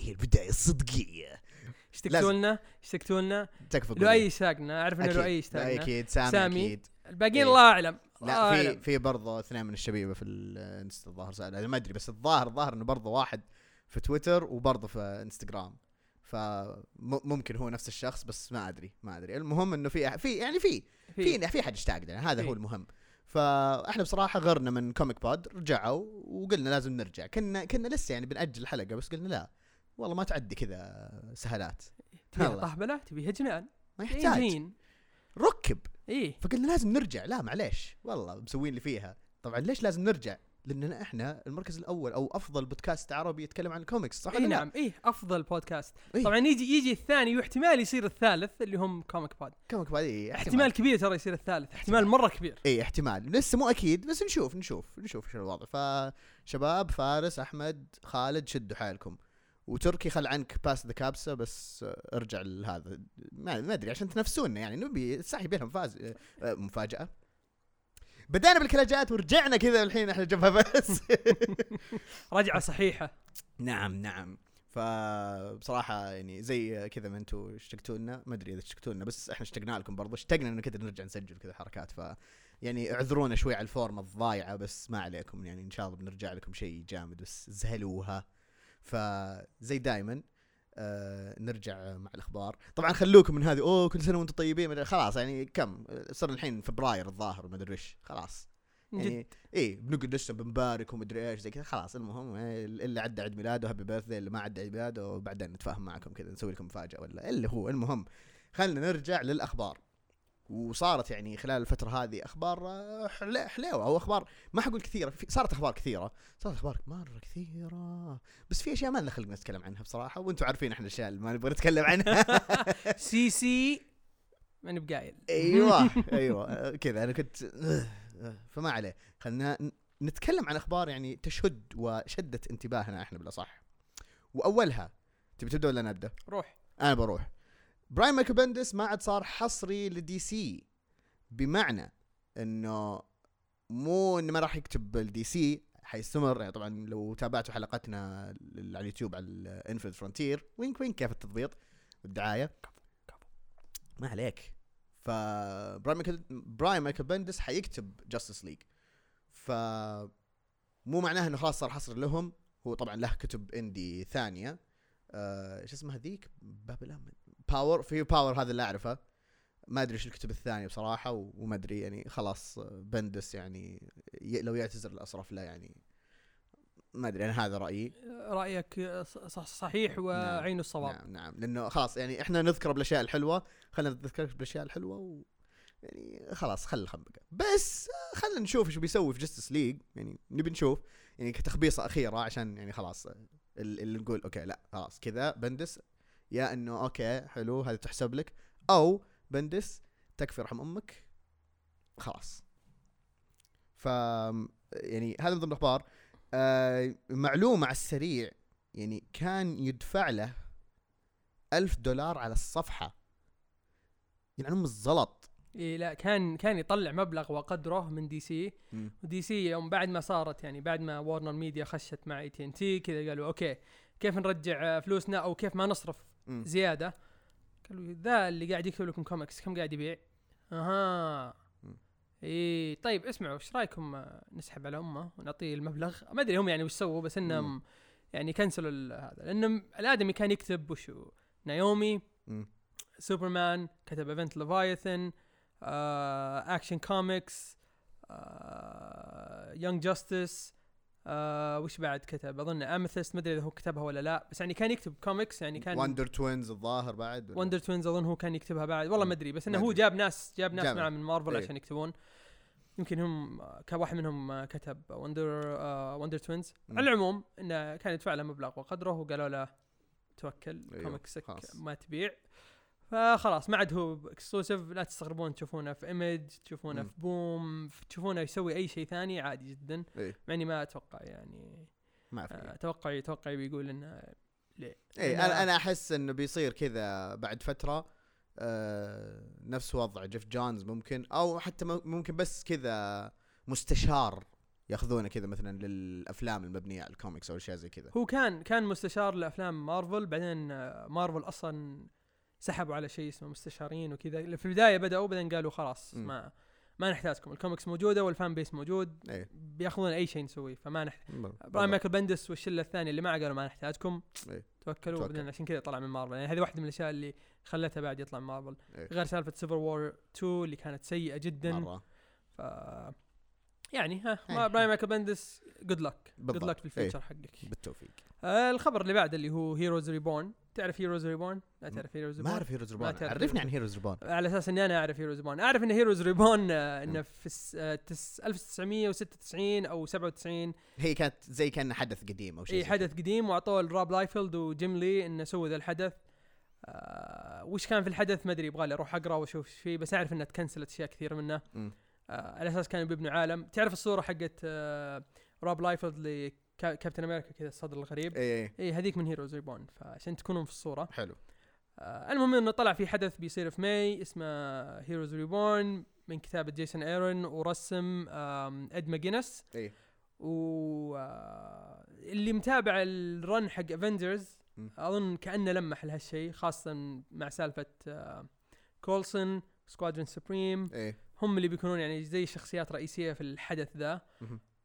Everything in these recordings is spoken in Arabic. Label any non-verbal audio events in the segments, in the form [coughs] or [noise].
هي البداية الصدقية. إيش تكتبوا لنا؟ إيش تكتبوا لنا؟ تكفى لؤي اشتاقنا أعرف إن أكيد. لؤي اشتاقنا أكيد. سامي, سامي. أكيد. الباقيين إيه. الله أعلم. لا في في برضه اثنين من الشبيبة في الانستا الظاهر سأل ما أدري بس الظاهر الظاهر إنه برضه واحد في تويتر وبرضه في انستغرام. فممكن هو نفس الشخص بس ما أدري ما أدري. المهم إنه في في يعني في في. في حد اشتاق لنا. هذا في. هو المهم. فاحنا بصراحة غرنا من Comic Pod رجعوا وقلنا لازم نرجع. كنا كنا لسه يعني بنأجل الحلقة بس قلنا لا. والله ما تعدي كذا سهلات. تبيها. طهبله تبيها جنان. ما يحتاج. جين ركب. إيه. فقلنا لازم نرجع. لا معليش. والله مسوين اللي فيها. طبعا ليش لازم نرجع؟ لاننا إحنا المركز الأول أو أفضل بودكاست عربي يتكلم عن الكوميكس صح لا؟ نعم. إيه أفضل بودكاست إيه. طبعا يجي يجي الثاني واحتمال يصير الثالث اللي هم Comic Pod Comic Pod إيه إحتمال. كبير ترى يصير الثالث. إحتمال. مرة كبير. اي إحتمال. لسه مو أكيد بس نشوف نشوف نشوف إيش الوضع. فشباب فارس أحمد خالد شدوا حالكم وتركي خل عنك باس ذا كابسا بس ارجع لهذا. ما أدري عشان تنافسونا يعني نبي صح يبي فاز آه، مفاجأة. بدأنا بالكلاجات ورجعنا كذا الحين إحنا جنبها بس [laughs] رجعة صحيحة. نعم نعم. فبصراحة يعني زي كذا ما أنتم اشتقتوا لنا ما أدري إذا اشتقتوا لنا بس إحنا اشتقنا لكم برضو. اشتقنا إنه كذا نرجع نسجل كذا حركات. ف يعني اعذرونا شوي على الفورمة الضايعة بس ما عليكم يعني إن شاء الله بنرجع لكم شيء جامد بس زهلوها. فزي دايما آه نرجع مع الأخبار. طبعا خلوكم من هذه أوه كل سنة وأنتم طيبين خلاص يعني كم؟ صار الحين فبراير الظاهر ما أدري إيش خلاص. يعني إيه بنقعد لسه بنبارك ومدري إيش زي كذا خلاص. المهم إيه، اللي عدى عيد ميلاده هابي بيرثدي اللي ما عدى عيد ميلاده وبعدين نتفاهم معكم كذا نسوي لكم مفاجأة ولا اللي هو. المهم خلينا نرجع للأخبار. وصارت يعني خلال الفترة هذه أخبار آه، حلا- حليوة أو أخبار ما حقول كثيرة صارت أخبار كثيرة صارت أخبار مرة كثيرة بس في أشياء ما لنا خلق نتكلم عنها بصراحة وأنتم عارفين إحنا الأشياء اللي ما نبغى نتكلم عنها. [laughs] سي سي ماني بقايل أيوه [laughs] أيوه آه، كذا أنا كنت آه، فما عليه. خلينا ن- نتكلم عن أخبار يعني تشد وشدت انتباهنا إحنا بالأصح. وأولها تبي تبدأ ولا نبدا؟ روح. أنا بروح. براين مايكل بندس ما عاد صار حصري ل DC بمعنى إنه مو إنه ما راح يكتب ل DC حيستمر. يعني طبعا لو تابعتوا حلقتنا على اليوتيوب على ال Infinite Frontier wink wink كيف التضبيط والدعاية؟ ما عليك. ف براين مايكل بندس حيكتب Justice League ف مو معناها إنه خلاص صار حصر لهم هو طبعا له كتب indie ثانية. آه، اسمها ذيك باب الامن باور في باور هذا اللي أعرفه. ما أدري إيش الكتب الثانية بصراحة وما أدري يعني خلاص بندس يعني لو يعتذر الاصرف لا يعني ما أدري أنا هذا رأيي. رأيك صح صحيح وعين الصواب. نعم نعم لأنه خلاص يعني إحنا نذكر بالأشياء الحلوة خلينا نذكر بالأشياء الحلوة و يعني خلاص خل الخنبقة. بس خلينا نشوف إيش بيسوي في Justice League يعني نبي نشوف يعني كتخبيصة أخيرة عشان يعني خلاص ال- اللي نقول okay لا خلاص كذا بندس. يا إنه أوكي حلو هذه تحسب لك. أو بندس تكفي رحم أمك. خلاص. ف يعني هذا من ضمن الأخبار. آه معلومة على السريع يعني كان يدفع له ألف دولار على الصفحة. يعني ام الزلط إيه لا كان كان يطلع مبلغ وقدره من DC. و DC يوم بعد ما صارت يعني بعد ما Warner Media خشت مع اي تي ان تي كذا قالوا okay كيف نرجع فلوسنا أو كيف ما نصرف. زيادة قالوا ذا اللي قاعد يكتب لكم كوميكس كم قاعد يبيع؟ أها. إيه طيب اسمعوا إيش رأيكم آه، نسحب على أمه ونعطيه المبلغ ما أدري هم يعني وش سووا بس إنهم. يعني كنسلوا هذا لأنه الآدمي كان يكتب وشو Naomi مم. سوبرمان كتب Event Leviathan آه، Action Comics Young Justice آه، وش بعد كتب أظن Amethyst ما أدري إذا هو كتبها ولا لا بس يعني كان يكتب كوميكس يعني كان Wonder Twins الظاهر بعد؟ Wonder Twins أظن هو كان يكتبها بعد والله ما أدري بس إنه هو. جاب ناس جاب ناس. معه من مارفل إيه. عشان يكتبون يمكن هم آه، كان واحد منهم آه، كتب Wonder آه Wonder Twins. على العموم إنه كان يدفع له مبلغ وقدره وقالوا له توكل أيوه، كوميكسك. ما تبيع فخلاص ما عاد هو exclusive لا تستغربون تشوفونه في Image تشوفونه. في Boom تشوفونه يسوي أي شيء ثاني عادي جدا إيه. مع اني ما أتوقع يعني ما في آه، أتوقع أتوقع بيقول إنه ليه اي أنا أنا أحس إنه بيصير كذا بعد فترة آه نفس وضع جيف جونز ممكن أو حتى ممكن بس كذا مستشار ياخذونه كذا مثلا للأفلام المبنية على الكوميكس أو أشياء زي كذا هو كان كان مستشار لأفلام مارفل بعدين آه، مارفل أصلا سحبوا على شيء اسمه مستشارين وكذا. في البداية بدأوا بعدين قالوا خلاص. ما ما نحتاجكم الكوميكس موجودة وال fan base موجود. إيه. بياخذون أي شيء نسويه فما نحتاج. براين مايكل بندس والشلة الثانية اللي معه قالوا ما نحتاجكم إيه. توكلوا. توكل. بعدين عشان كذا طلع من مارفل. يعني هذه واحدة من الأشياء اللي خلتها بعد يطلع من مارفل. إيه. غير سالفة Civil War 2 اللي كانت سيئة جدا. مرة. ف يعني ها إيه. ما براين مايكل بندس good luck good. luck في ال future حقك. بالتوفيق. آه الخبر اللي بعده اللي هو Heroes Reborn تعرف Heroes Reborn لا تعرف Heroes ما Reborn أعرف Heroes Reborn عرفني عن Heroes Reborn على أساس إني أنا أعرف Heroes Reborn أعرف إن Heroes آه إنه مم. في الس- آه تس 1996 أو 97 هي كانت زي كان حدث قديم أو شيء اي حدث قديم وأعطوه لراب لايفيلد وجيم لي إنه سووا ذا الحدث. آه وش كان في الحدث؟ ما أدري يبغى لي أروح أقرأ وأشوف إيش فيه بس أعرف إنها تكنسلت أشياء كثيره منه. آه على أساس كانوا بيبنوا عالم. تعرف الصورة حقت آه راب لايفيلد لكابتن أمريكا كذا الصدر الغريب. اي اي اي هذيك من Heroes Reborn فعشان تكونون في الصورة. حلو. آه المهم إنه طلع في حدث بيصير في May اسمه Heroes Reborn من كتابة جيسون ايرون ورسم اد ماجينس اي و آه، اللي متابع ال run حق Avengers. أظن كأنه لمح لهالشيء خاصة مع سالفة آه، كولسون Squadron Supreme اي هم اللي بيكونون يعني زي شخصيات رئيسية في الحدث ذا.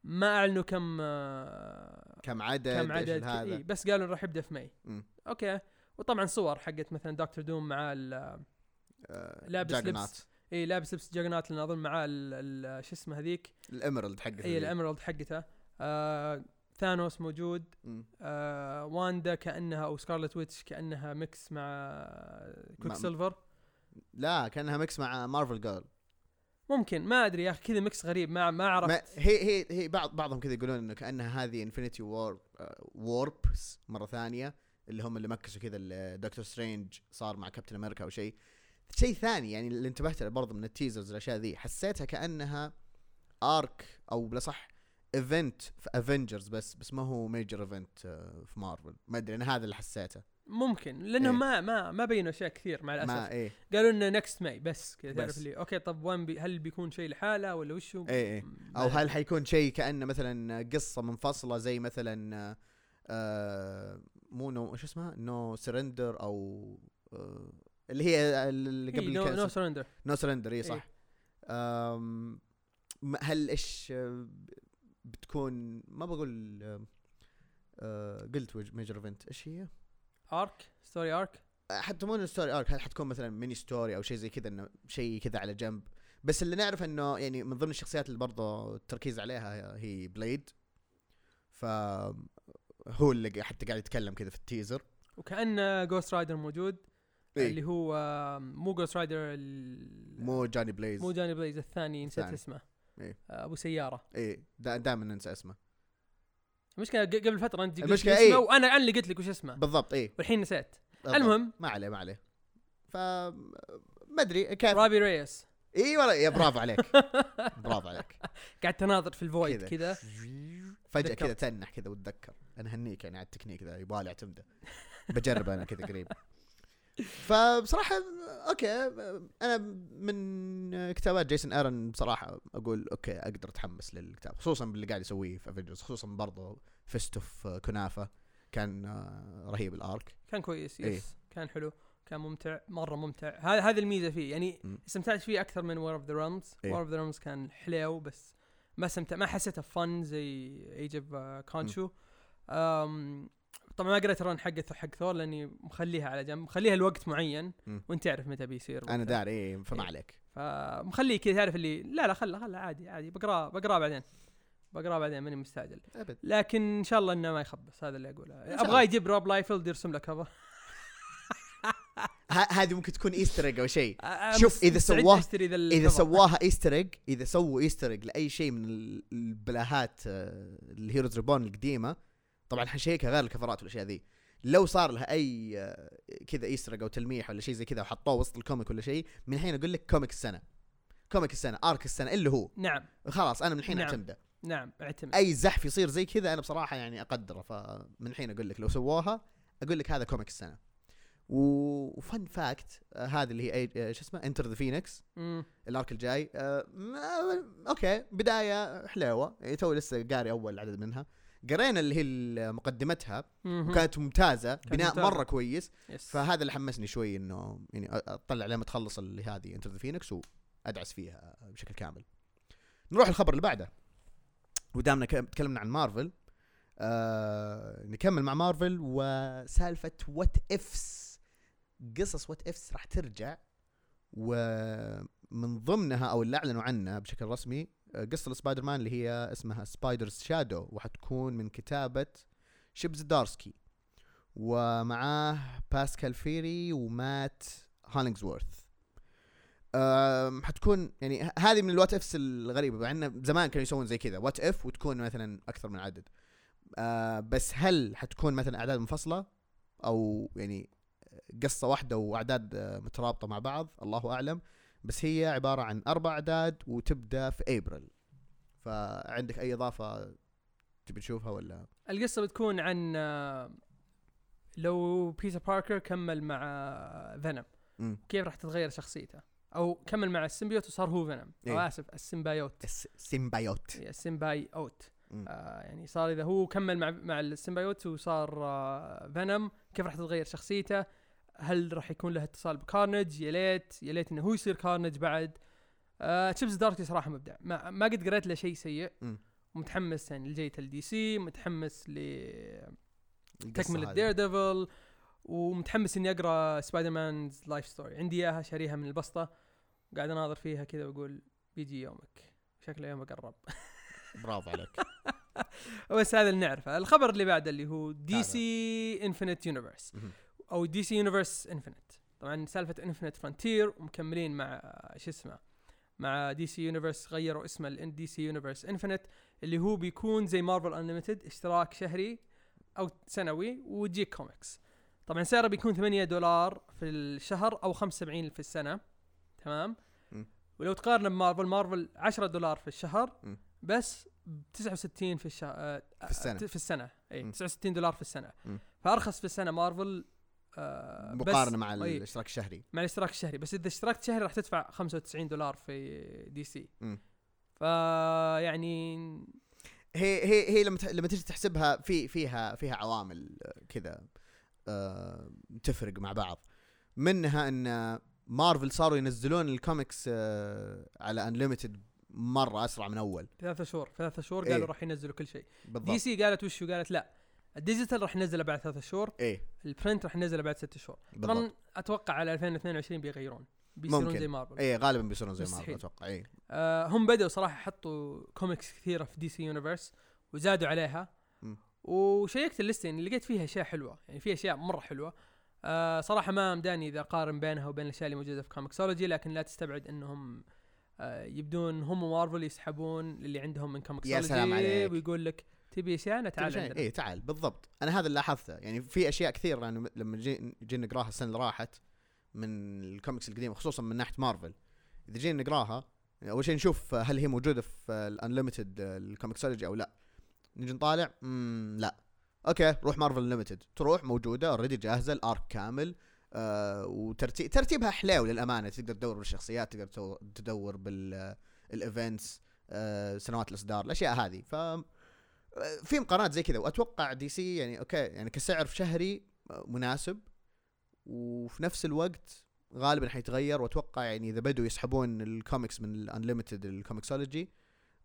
ما أعلنوا كم آه، كم عدد كم عدد هذا. إيه بس قالوا راح يبدأ في May. okay. وطبعا صور حقت مثلا دكتور دوم مع ال آه، لابس. لبس. إي لابس لبس Juggernaut لأن اظن معاه شو اسمه هذيك؟ ال emerald حقته إي. ال emerald حقته. آه ثانوس موجود. آه واندا كأنها أو Scarlet Witch كأنها mix مع كويك سيلفر لا كأنها mix مع Marvel Girl. ممكن ما أدري يا أخي كذا mix غريب ما ما عرفت. هي هي هي بعض بعضهم كذا يقولون إنه كانها هذه Infinity Warps Warps مرة ثانية اللي هم اللي مكسوا كذا دكتور سترينج صار مع كابتن أمريكا أو شيء. شيء ثاني يعني اللي انتبهت له برضه من ال teasers الاشياء ذي حسيتها كأنها arc أو بلا صح event في Avengers بس بس ما هو major event في مارفل ما أدري أنا هذا اللي حسيته. ممكن لانهم إيه. ما ما ما بينوا أشياء كثير مع الأسف ما إيه قالوا إنه next May بس كذا تعرف. اللي okay طب وين بي هل بيكون شيء لحاله ولا وشو؟ إيه إيه ما أو. هل حيكون شيء كأنه مثلا قصة منفصلة زي مثلا آه، مو no شو اسمها No Surrender أو آه اللي هي اللي قبل no No Surrender No Surrender اي إيه. صح آم، م- هل إيش آه، بتكون ما بقول آه، آه قلت major event إيش هي؟ arc story arc حتى مو story arc هل حتكون مثلا mini story أو شيء زي كذا إنه شيء كذا على جنب؟ بس اللي نعرف إنه يعني من ضمن الشخصيات اللي برضه التركيز عليها هي بليد ف هو اللي حتى قاعد يتكلم كذا في ال teaser. وكان Ghost Rider موجود إيه. اللي هو مو Ghost Rider ال- مو جوني بليز مو جوني بليز الثاني نسيت. اسمه. إيه. آه، أبو سيارة. اي دائما ننسى اسمه. المشكلة قبل فترة أنت قلت إيه. اسمه وأنا أنا اللي قلت لك وش اسمه. بالضبط اي والحين نسيت. بالضبط. المهم. ما عليه ما عليه. ف ما أدري كيف؟ روبي رييس. إي والله يا برافو عليك. [laughs] برافو عليك. قاعد تناظر في ال void كذا. فجأة. كذا تنح كذا وتذكر. أنا هنيك يعني على التكنيك ذا يبغى لي اعتمده بجرب أنا كذا قريب. فبصراحة okay أنا من كتابات جيسون ايرون بصراحة أقول okay أقدر أتحمس للكتاب خصوصا باللي قاعد يسويه في Avengers خصوصا برضه في Age of Khonshu كان آه، رهيب ال arc كان كويس إيه. yes كان حلو كان ممتع مرة ممتع هذا هذه الميزة فيه يعني. استمتعت فيه أكثر من War of the Realms إيه. War of the Realms كان حليو بس ما استمتع ما حسيته fun زي Age of Khonshu طبعا ما قريت ال run حق حق ثور لأني مخليها على جنب مخليها لوقت معين. وانت تعرف متى بيصير أنا. داري إيه، فما إيه. عليك فمخليه كذا تعرف اللي لا لا خله خله عادي عادي بقراه بقراه بعدين بقراه بعدين ماني مستعجل أبد لكن إن شاء الله إنه ما يخبص هذا اللي أقوله ابغاه. يجيب روب لايفيلد يرسم لك cover هذه ممكن تكون Easter أو شيء شوف، مس- إذا مستعد سواه- أشتري ذا إذا. سواها Easter إذا سووا Easter لأي شيء من ال- البلاهات آه، ال Heroes Reborn القديمة طبعا حنشيكها غير الكفرات والأشياء ذي. لو صار لها أي آه، كذا Easter egg أو تلميح ولا شيء زي كذا وحطوه وسط ال comic ولا شيء من الحين أقول لك comic السنة. comic السنة arc السنة اللي هو. نعم. خلاص أنا من الحين نعم. أعتمده. نعم أعتمد. أي زحف يصير زي كذا أنا بصراحة يعني أقدره فمن الحين أقول لك لو سووها أقول لك هذا comic السنة. و fun fact آه هذه اللي هي آه شو اسمه؟ Enter the Phoenix. ال arc الجاي. آه okay بداية حلوة. يعني تو لسه قاري أول عدد منها. قرينا اللي هي مقدمتها. وكانت ممتازة بناء ممتازة. مرة كويس yes. فهذا اللي حمسني شوي إنه يعني أطلع لما تخلص اللي هذه Enter the Phoenix وأدعس فيها بشكل كامل. نروح الخبر اللي بعده. ودامنا تكلمنا عن مارفل آه نكمل مع مارفل وسالفة What Ifs قصص What Ifs راح ترجع ومن ضمنها أو اللي أعلنوا عنها بشكل رسمي قصة السبايدر مان اللي هي اسمها Spider's Shadow وحتكون من كتابة تشيب زدارسكي ومعاه باسكال فيري ومات هالينجزورث حتكون يعني هذه من ال What Ifs الغريبة مع انه زمان كانوا يسوون زي كذا. What If? وتكون مثلا أكثر من عدد. أه بس هل حتكون مثلا أعداد منفصلة؟ أو يعني قصة واحدة وأعداد مترابطة مع بعض؟ الله أعلم. بس هي عبارة عن أربع أعداد وتبدأ في ابريل فعندك أي إضافة تبي تشوفها ولا؟ القصة بتكون عن آه، لو بيتر باركر كمل مع Venom مم. كيف راح تتغير شخصيته؟ أو كمل مع ال symbiote وصار هو Venom أو إيه. آسف ال symbiote. الس- symbiote. هي ال symbiote مم. آه يعني صار إذا هو كمل مع مع ال symbiote وصار آه Venom كيف راح تتغير شخصيته؟ هل راح يكون له اتصال ب Carnage؟ يا ليت يا ليت إنه هو يصير Carnage بعد. آه تشيب زدارسكي صراحة مبدع. ما, ما قد قريت له شيء سيء. مم. ومتحمس يعني لجية ال DC متحمس ل القصة تكملة هذه. Daredevil ومتحمس إني أقرأ Spider-Man's Life Story عندي إياها شاريها من البسطة. قاعد أناظر فيها كذا وأقول بيجي يومك. شكله يومك قرب [laughs] برافو عليك. بس هذا اللي نعرفه. الخبر اللي بعده اللي هو DC Infinite Universe. أو DC Universe Infinite طبعا سالفة Infinite Frontier ومكملين مع شو اسمه مع DC Universe غيروا اسمه DC Universe Infinite اللي هو بيكون زي مارفل Unlimited اشتراك شهري أو سنوي وتجيك كوميكس طبعا سعره بيكون 8 دولار في الشهر أو 75 في السنة تمام. ولو تقارن بمارفل مارفل 10 دولار في الشهر. بس ب 69 في الشهر في السنة. في السنة اي مم. 69 دولار في السنة. فأرخص في السنة مارفل آه مقارنة مع أي. الاشتراك الشهري. مع الاشتراك الشهري. بس إذا اشتركت شهري راح تدفع 95 دولار في DC. فيعني هي هي هي لما لما تيجي تحسبها في فيها فيها عوامل كذا آه، تفرق مع بعض. منها إن مارفل صاروا ينزلون الكوميكس آه، على Unlimited مرة أسرع من أول. ثلاثة شهور ثلاثة شهور إيه. قالوا راح ينزلوا كل شيء. DC قالت وشو قالت لا. ال digital راح ننزله بعد ثلاثة شهور. إيه. ال print راح ننزله بعد ست شهور. طبعا أتوقع على 2022 بيغيرون. بيصيرون. زي مارفل. إيه غالبا بيصيرون زي مارفل. أتوقع إيه. آه هم بدأوا صراحة حطوا كوميكس كثيرة في DC Universe وزادوا عليها. مم. وشيكت الليستة يعني لقيت فيها أشياء حلوة. يعني في أشياء مرة حلوة. آه صراحة ما مداني إذا أقارن بينها وبين الأشياء اللي موجودة في Comixology لكن لا تستبعد إنهم آه يبدون هم ومارفل يسحبون اللي عندهم من Comixology سلام عليك. ويقول لك تبي أشياء أنا تعال عندنا. إيه تعال. بالضبط. أنا هذا اللي لاحظته. يعني في أشياء كثير يعني لما جي- جينا نقراها السنة اللي راحت من الكوميكس القديمة خصوصا من ناحية مارفل. إذا جينا نقراها أول شيء نشوف هل هي موجودة في ال Unlimited ال Comixology أو لا. نجي نطالع. مم لا. okay روح مارفل Unlimited. تروح موجودة already جاهزة ال arc كامل. آه وترتيب ترتيبها حلو للأمانة. تقدر تدور بالشخصيات تقدر تدور بال events آه سنوات الإصدار الأشياء هذه. ف في مقارنات زي كذا وأتوقع DC يعني okay يعني كسعر شهري مناسب. وفي نفس الوقت غالبا حيتغير وأتوقع يعني إذا بدوا يسحبون الكوميكس من ال Unlimited ال Comixology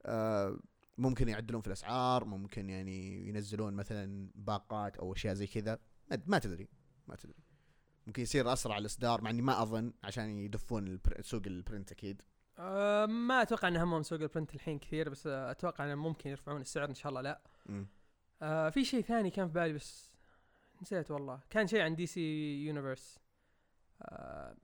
آه ممكن يعدلون في الأسعار ممكن يعني ينزلون مثلا باقات أو أشياء زي كذا. ما- تدري ما تدري. ممكن يصير أسرع الإصدار مع إني ما أظن عشان يدفون سوق ال print أكيد. آه ما أتوقع ان همهم سوق ال print الحين كثير بس آه أتوقع انهم ممكن يرفعون السعر إن شاء الله لا مم. آه في شيء ثاني كان في بالي بس نسيت والله كان شيء عن DC Universe آه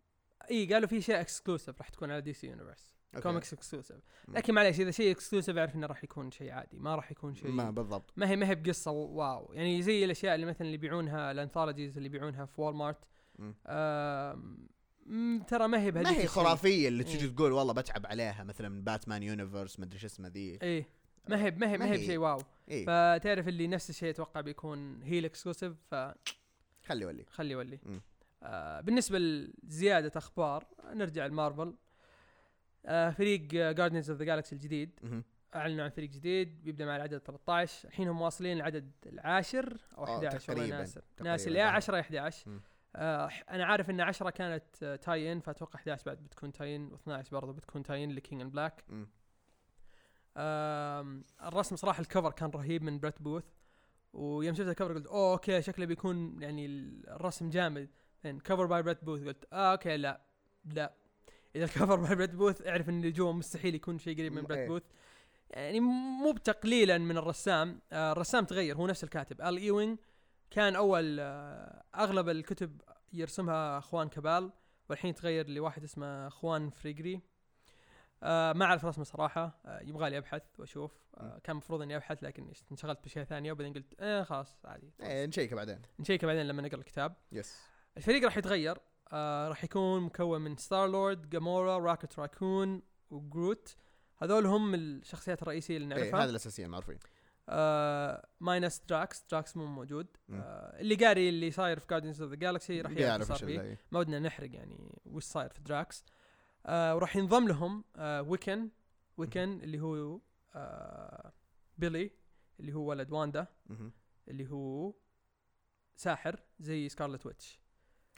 إي قالوا في شيء exclusive راح تكون على DC Universe. comics exclusive. لكن معليش إذا شيء exclusive أعرف إنه راح يكون شيء عادي ما راح يكون شيء ما بالضبط ما هي ما هي بقصة wow يعني زي الأشياء اللي مثلا اللي يبيعونها ال anthologies اللي يبيعونها في وول مارت مم. ترى ما هي بهذيك ما هي. خرافية اللي تجي إيه. تقول والله بتعب عليها مثلا من باتمان Universe ما أدري شو اسمه ذي إيه ما هي ما هي ما هي بشيء wow إيه فتعرف اللي نفس الشيء أتوقع بيكون هي ال exclusive فخلي خلي ولي يولي مم. آه بالنسبة لزيادة أخبار نرجع لمارفل آه فريق Guardians of the Galaxy الجديد. أعلنوا عن فريق جديد بيبدأ مع العدد 13 الحين هم واصلين العدد العاشر أو آه، 11 والله تقريباً، ناسي ناسي يا آه. 10 يا 11 مم. آه أنا عارف إن 10 كانت آه، tie-in فأتوقع 11 بعد بتكون tie-in و12 برضه بتكون tie-in ل King in Black. آم، الرسم صراحة ال cover كان رهيب من بريت بوث. ويوم شفت ال cover قلت أوه okay شكله بيكون يعني الرسم جامد. بعدين cover by بريت بوث قلت آه okay لا لا. إذا ال cover by بريت بوث أعرف إن اللي جوا مستحيل يكون شيء قريب من بريت إيه. بوث يعني مو بتقليلا من الرسام. آه الرسام تغير هو نفس الكاتب. Al Ewing كان أول آه أغلب الكتب يرسمها خوان كبال والحين تغير لواحد اسمه خوان فريجري آه ما أعرف رسمه صراحة. آه يبغى لي أبحث وأشوف. آه كان المفروض إني أبحث لكن انشغلت باشياء ثانية وبعدين قلت إيه خلاص عادي. إيه نشيكه بعدين. نشيكه بعدين لما نقرأ الكتاب. yes. الفريق راح يتغير. آه راح يكون مكون من Star-Lord Gamora Rocket Raccoon و Groot هذول هم الشخصيات الرئيسية اللي إيه نعرفها. هذا الاساسيين معروفين. آه minus Drax Drax مو موجود. آه اللي قاري اللي صاير في Guardians of the Galaxy راح يعرف صار فيه ما ودنا نحرق يعني وش صاير في Drax آه وراح ينضم لهم آه Wiccan Wiccan اللي هو آه Billy اللي هو ولد واندا. اللي هو ساحر زي Scarlet Witch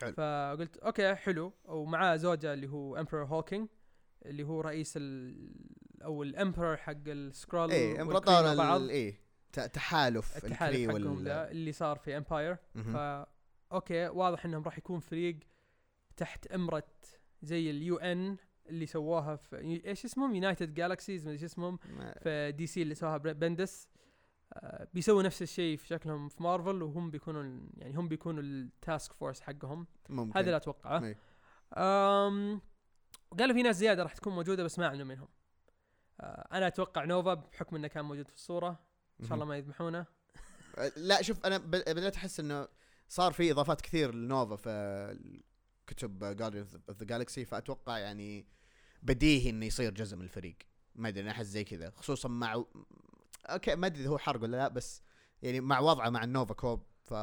حلو. فقلت okay حلو ومعاه زوجه اللي هو Emperor Hulkling اللي هو رئيس ال أو ال Emperor حق ال Skrull إيه وال Kree إمبراطور إيه ت- تحالف التحالف حقهم وال اللي صار في Empyre. فا okay واضح إنهم راح يكون فريق تحت أمرة زي ال UN اللي سووها في إيش اسمهم؟ United Galaxies ما أدري إيش اسمهم. في DC اللي سواها Bendis آه، بيسووا نفس الشيء في شكلهم في مارفل وهم بيكونوا يعني هم بيكونوا ال task force حقهم. ممكن. هذا اللي أتوقعه. إيه. قالوا في ناس زيادة راح تكون موجودة بس ما أعلنوا منهم. أنا أتوقع Nova بحكم إنه كان موجود في الصورة إن شاء الله. ما يذبحونه. لا شوف أنا بدأت أحس إنه صار في إضافات كثير ل Nova في كتب Guardians of the Galaxy فأتوقع يعني بديهي إنه يصير جزء من الفريق. ما أدري أنا أحس زي كذا خصوصا مع okay ما أدري إذا هو حرق ولا لا بس يعني مع وضعه مع ال Nova Corps ف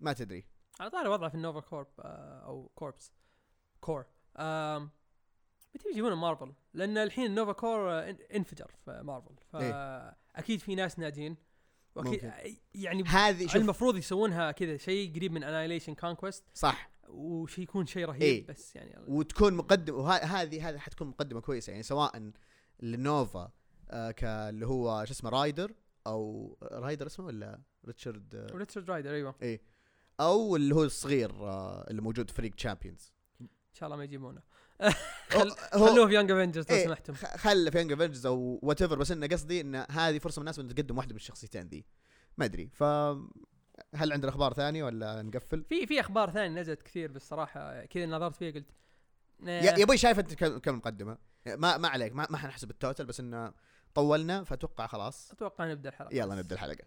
ما تدري. على طاري وضعه في ال Nova Corp آه، أو Corps Corp متى يجيبون مارفل. لأن الحين ال Nova Corp إن- انفجر في مارفل فأكيد في ناس ناجين. وأكيد ممكن. يعني هذه المفروض يسوونها كذا شيء قريب من Annihilation Conquest صح. وشي يكون شيء رهيب إيه. بس يعني وتكون مقدمه وهذه هذه حتكون مقدمة كويسة يعني سواء ل Nova آه كاللي هو شو اسمه Rider أو Rider اسمه ولا Richard؟ آه Richard Rider أيوه. أو اللي هو الصغير آه اللي موجود في فريق Champions إن شاء الله ما يجيبونه. [laughs] خل... خلوه في Young Avengers لو إيه، سمحتم. خله في Young Avengers أو whatever بس انه قصدي إن هذه فرصة مناسبه ان تقدم واحدة من الشخصيتين ذي ما أدري. ف هل عندنا أخبار ثانية ولا نقفل؟ في في أخبار ثانية نزلت كثير بس صراحة كذا نظرت فيها قلت يا أبوي شايف أنت كم كم مقدمة؟ ما ما عليك. ما, ما حنحسب التوتل بس إنه طولنا فأتوقع خلاص. أتوقع نبدأ الحلقة. يلا. نبدأ الحلقة.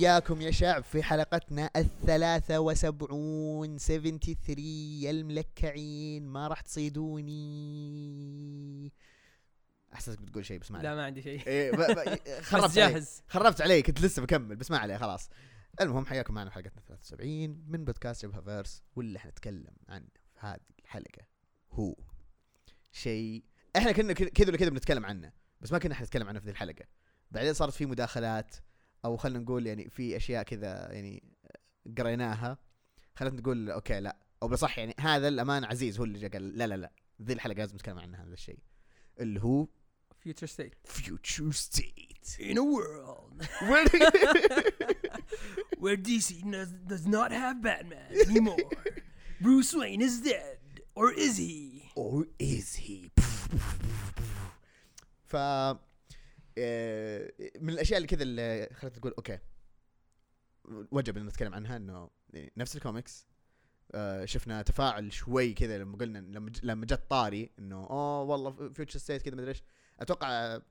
حياكم يا شعب في حلقتنا الثلاثة وسبعون. 73 يا الملكعين ما راح تصيدوني. احسسك بتقول شيء بس ما لا ما عندي شيء. إيه [laughs] خربت جاهز. خربت علي كنت لسه بكمل بس ما عليه خلاص. المهم حياكم معنا في حلقتنا 73 من بودكاست شبه فيرس واللي حنتكلم عنه في هذه الحلقة هو شيء إحنا كنا كذا ولا كذا بنتكلم عنه بس ما كنا حنتكلم عنه في ذي الحلقة. بعدين صارت في مداخلات أو خلينا نقول يعني في أشياء كذا يعني قريناها خلتنا نقول okay لا. أو بصح يعني هذا الأمان عزيز هو اللي جا قال لا لا لا. ذي الحلقة لازم نتكلم عن هذا الشيء. اللي هو Future State future state. In a world. Where [laughs] DC does, does not have Batman anymore, Bruce Wayne is dead, or is he? or is he? ف من الأشياء اللي كذا اللي خلتنا تقول okay. وجب إن نتكلم عنها إنه نفس الكوميكس آه شفنا تفاعل شوي كذا لما قلنا لما لما جت طاري إنه أوه والله Future State كذا مدري إيش. أتوقع آه،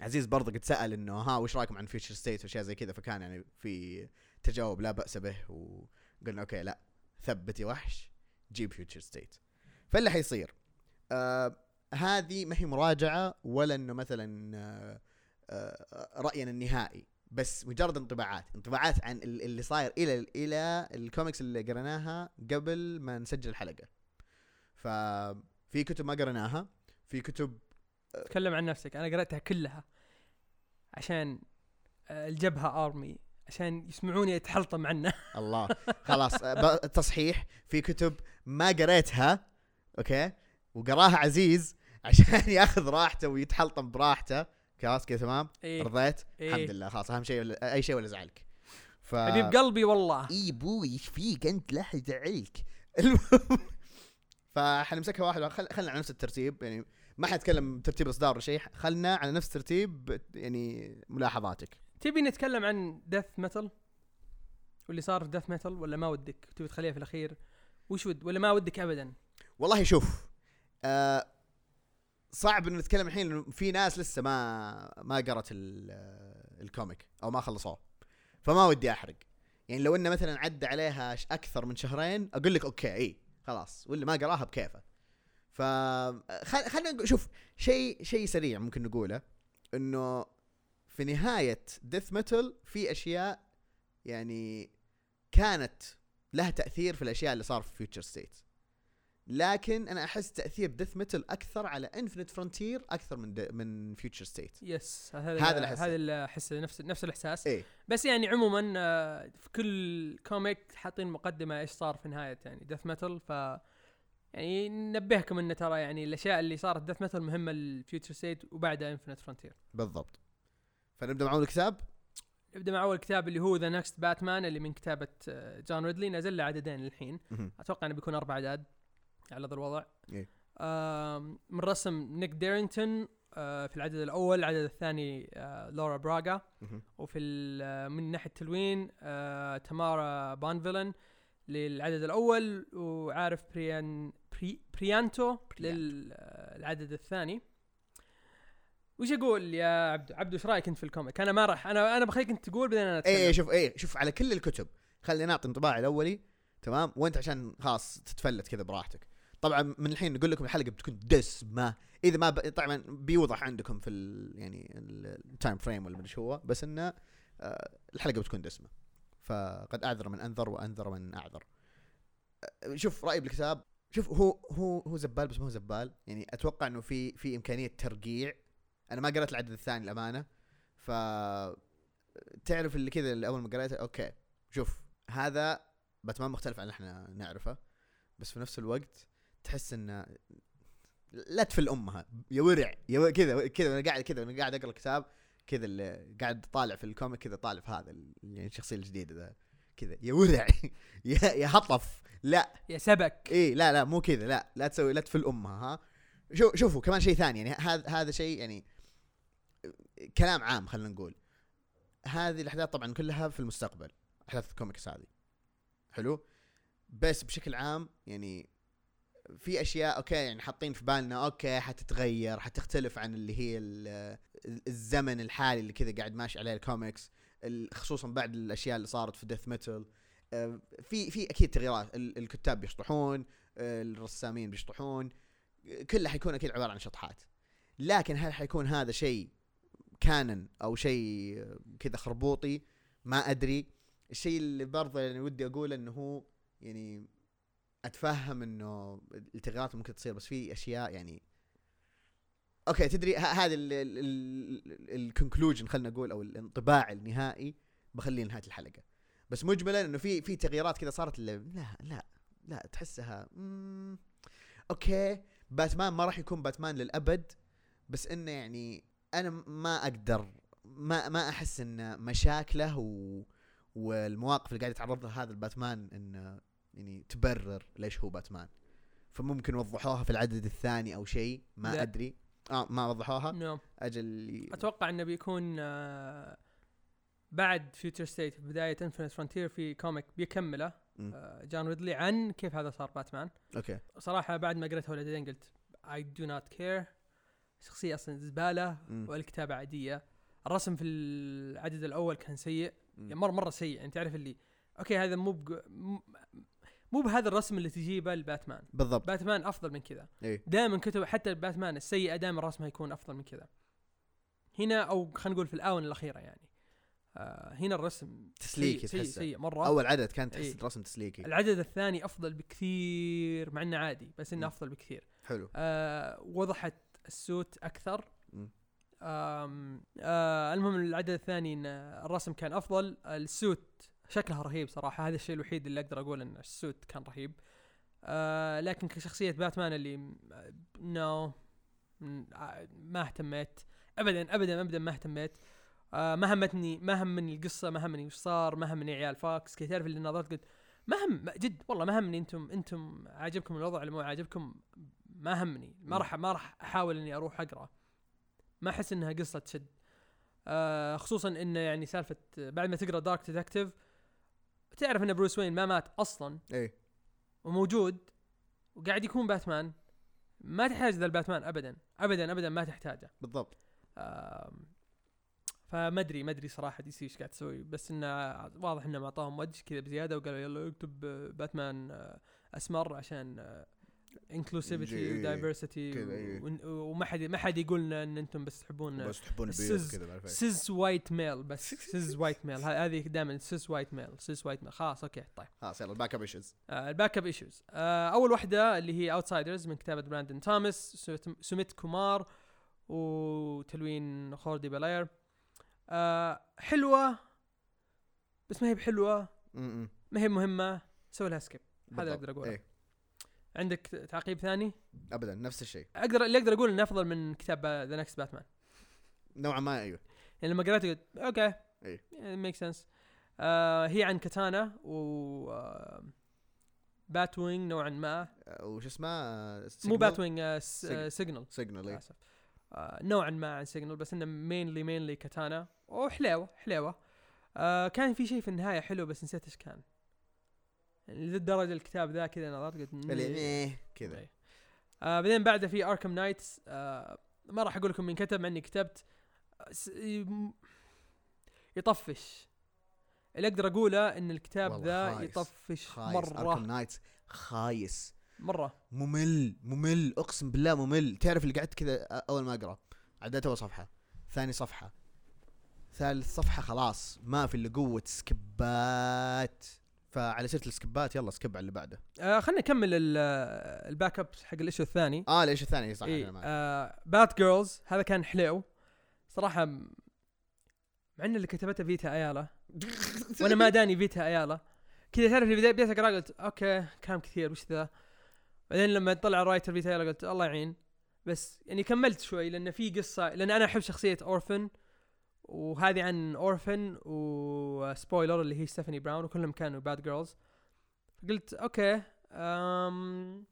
عزيز برضه قد سال إنه ها وش رأيكم عن Future State وأشياء زي كذا؟ فكان يعني في تجاوب لا بأس به وقلنا okay لا ثبت يا وحش جيب Future State فاللي حيصير آه هذه ما هي مراجعة ولا إنه مثلا آه آه راينا النهائي بس مجرد انطباعات انطباعات عن ال- اللي صاير إلى إلى الكوميكس اللي قريناها قبل ما نسجل الحلقة. ففي كتب ما قريناها في كتب تكلم عن نفسك أنا قرأتها كلها عشان آه، الجبهة أرمي عشان يسمعوني أتحلطم عنه [laughs] الله خلاص آه، تصحيح. في كتب ما قريتها okay وقراها عزيز عشان [laughs] ياخذ راحته ويتحلطم براحته. خلاص كذا تمام؟ إيه. رضيت؟ إيه. الحمد لله. خلاص أهم شيء ولا أي شيء ولا زعلك. ف حبيب قلبي والله. إي بوي إيش فيك؟ أنت لا أحد يزعلك [laughs] فحنمسكها واحد. خل... خلنا على نفس الترتيب. يعني ما حنتكلم ترتيب الإصدار ولا شيء. خلنا على نفس ترتيب يعني ملاحظاتك. تبي نتكلم عن Death Metal واللي صار في Death Metal ولا ما ودك؟ تبي تخليها في الأخير؟ وش ود ولا ما ودك ابدا؟ والله شوف آه صعب إنه نتكلم الحين لأنه في ناس لسه ما ما قرت ال- ال comic أو ما خلصوه. فما ودي أحرق. يعني لو إنه مثلا عدى عليها أكثر من شهرين أقول لك okay إي خلاص. واللي ما قراها بكيفه. ف خل- خلينا شوف شيء شيء سريع ممكن نقوله إنه في نهاية Death Metal في أشياء يعني كانت لها تأثير في الأشياء اللي صار في Future State لكن أنا أحس تأثير Death Metal أكثر على Infinite Frontier أكثر من من Future State yes هذا هذا اللي أحسه. هذا نفس نفس الإحساس. إيه. بس يعني عموما آه، في كل comic حاطين مقدمة إيش صار في نهاية يعني Death Metal ف يعني ننبهكم انه ترى يعني الأشياء اللي صارت Death Metal مهمة لل Future State وبعدها Infinite Frontier بالضبط. فنبدأ مع أول كتاب؟ نبدأ مع أول كتاب اللي هو The Next Batman اللي من كتابة آه، جون ريدلي نزل له عددين للحين. مهم. أتوقع إنه بيكون أربع اعداد على ذا الوضع. إيه. من رسم نيك ديرينغتون آه، في العدد الأول العدد الثاني آه، لورا براغا. وفي آه، من ناحية التلوين تمارا بانفيلن للعدد الأول وعارف بري بريانتو للعدد الثاني. وش أقول يا عبدو عبدو إيش رأيك أنت في ال comic؟ أنا ما راح أنا أنا بخليك أنت تقول بعدين أنا اتكلم إيه شوف إيه شوف على كل الكتب خلينا نعطي انطباع الأولي تمام؟ وأنت عشان خلاص تتفلت كذا براحتك. طبعا من الحين نقول لكم الحلقة بتكون دسمة. إذا ما ب... طبعا بيوضح عندكم في ال... يعني ال time frame ولا مدري هو بس إنه آه الحلقة بتكون دسمة. فقد أعذر من أنذر وأنذر من أعذر. آه، شوف رأيي بالكتاب. شوف هو هو هو زبال بس ما هو زبال. يعني أتوقع إنه في في إمكانية ترقيع. أنا ما قرأت العدد الثاني الامانه ف تعرف اللي كذا اللي أول ما قريته أوكي. شوف هذا باتمان مختلف عن اللي إحنا نعرفه. بس في نفس الوقت تحس انه لا تفل أمها. يا ورع يا كذا كذا وأنا قاعد كذا وأنا قاعد أقرأ الكتاب كذا اللي قاعد طالع في ال comic كذا طالع في هذا يعني الشخصية الجديدة ذا. كذا يا ورع [laughs] يا يا هطف. لا. يا سبك. إيه لا لا مو كذا لا لا تسوي لا تفل أمها ها. شو شوفوا كمان شيء ثاني يعني هذا هذا شيء يعني كلام عام خلينا نقول. هذه الأحداث طبعا كلها في المستقبل أحداث الكوميكس هذه. حلو؟ بس بشكل عام يعني في أشياء أوكي يعني حاطين في بالنا أوكي حتتغير حتختلف عن اللي هي ال- الزمن الحالي اللي كذا قاعد ماشي عليه الكوميكس ال- خصوصا بعد الأشياء اللي صارت في Death Metal في في أكيد تغييرات. ال- الكتاب بيشطحون آه، الرسامين بيشطحون آه، كله حيكون أكيد عبارة عن شطحات. لكن هل حيكون هذا شيء canon أو شيء آه، كذا خربوطي؟ ما أدري. الشيء اللي برضه يعني ودي أقوله إنه هو يعني أتفهم إنه التغييرات ممكن تصير بس في أشياء يعني أوكي تدري هذا ال conclusion خلينا نقول أو الانطباع النهائي بخليه نهايه الحلقة. بس مجملا إنه في في تغييرات كذا صارت لا لا لا تحسها أوكي باتمان ما راح يكون باتمان للأبد بس إنه يعني أنا ما أقدر ما ما أحس إن مشاكله و والمواقف اللي قاعد يتعرض لها هذا الباتمان إنه يعني تبرر ليش هو باتمان. فممكن وضحوها في العدد الثاني أو شيء ما لا. أدري. آه ما وضحوها. نعم. أجل أتوقع إنه بيكون آه، بعد Future State بداية Infinite Frontier في comic بيكمله. آه، جون ريدلي عن كيف هذا صار باتمان. أوكي. صراحة بعد ما قريتها ولدين قلت I do not care شخصية أصلا زبالة. والكتابه عادية. الرسم في العدد الأول كان سيء. يعني مره مرة سيء. يعني تعرف اللي أوكي هذا مو بق... م- مو بهذا الرسم اللي تجيبه لباتمان بالضبط. باتمان أفضل من كذا. إيه. دائما كتب حتى باتمان السيئه دائما رسمها يكون أفضل من كذا. هنا أو خلينا نقول في الآونة الأخيرة يعني. آه هنا الرسم تسليكي سيء سيء. سيء مرة. أول عدد كان تحس إيه. الرسم تسليكي. العدد الثاني أفضل بكثير مع إنه عادي بس إنه مم. أفضل بكثير. حلو. آه وضحت ال suit أكثر. آه المهم العدد الثاني إن الرسم كان أفضل. ال suit شكلها رهيب صراحة هذا الشيء الوحيد اللي أقدر أقول إن ال suit كان رهيب. آه لكن كشخصية باتمان اللي no ما اهتميت. ابدا ابدا ابدا ما اهتميت. آه ما همتني ما همني القصة ما همني وش صار ما همني عيال فاكس. أوكي تعرف اللي نظرت قلت ما هم جد والله ما همني أنتم أنتم عاجبكم الوضع ولا مو عاجبكم ما همني. ما راح ما راح أحاول إني أروح أقرأ. ما أحس إنها قصة تشد آه خصوصا انه يعني سالفة بعد ما تقرأ Dark Detective تعرف إن بروس وين ما مات أصلا؟ إيه. وموجود وقاعد يكون باتمان. ما تحتاج ذا الباتمان ابدا. ابدا ابدا ما تحتاجه. بالضبط. فما أدري ما أدري صراحة دي سي إيش قاعد تسوي. بس إنه واضح إنه معطاهم وجه كذا بزيادة وقالوا يلا اكتب آه، باتمان آه، أسمر عشان inclusivity و diversity إيه. وما حد ما حد يقول لنا إن أنتم بس تحبون بس تحبون إيه. cis white male بس. cis white male هذه دائما cis white male cis white male خلاص أوكي طيب. خلاص يلا الباك اب ايشوز الباك اب ايشوز أول واحدة اللي هي Outsiders من كتابة براندن توماس سميت كومار وتلوين خوردي بلاير. آه حلوة بس ما هي بحلوة. ما هي مهمة. سوي لها skip هذا اللي أقدر أقوله. إيه. عندك تعقيب ثاني؟ ابدا نفس الشيء. أقدر اللي أقدر أقول إنه أفضل من كتاب The Next Batman نوعا ما أيوه. يعني لما قريته قلت أوكي. إيه. make sense آه هي عن كاتانا و آه بات وينج نوعا ما. آه، وش اسمه؟ آه، مو بات وينج آه. آه سيجنال سيجنال آه نوعا ما عن سيجنال بس إنه mainly mainly كاتانا. وحليوه حليوة. آه كان في شيء في النهاية حلو بس نسيت إيش كان. للدرجة الكتاب ذا كذا نظرت قلت "مم". إيه، كذا. إيه. آه بعدين بعده في Arkham Knights آه ما راح أقول لكم مين كتب مع إني كتبت. يطفش. اللي أقدر أقوله إن الكتاب ذا. يطفش خايس. اركم مره نايتس خايس. مرة. ممل ممل. أقسم بالله ممل. تعرف اللي قعدت كذا أول ما أقرأ؟ عديت أول صفحة. ثاني صفحة. ثالث صفحة خلاص. ما في إلا قوة skipات. فعلى سيرة ال skipات يلا skip على اللي بعده. آه خلينا نكمل ال- ال backup حق ال issue الثاني. آه ليش الثاني صح معك. آه Batgirls هذا كان حلو. صراحة مع إن اللي كتبته فيتا أيالا وأنا ما داني فيتا أيالا. كذا تعرف اللي بديت بديت اقرا قلت okay كلام كثير وش ذا؟ بعدين لما طلع writer فيتا أيالا قلت الله يعين. بس يعني كملت شوي لأن في قصة لأن أنا أحب شخصية Orphan وهذه عن Orphan و Spoiler اللي هي ستيفاني براون وكلهم كانوا Batgirls قلت okay أم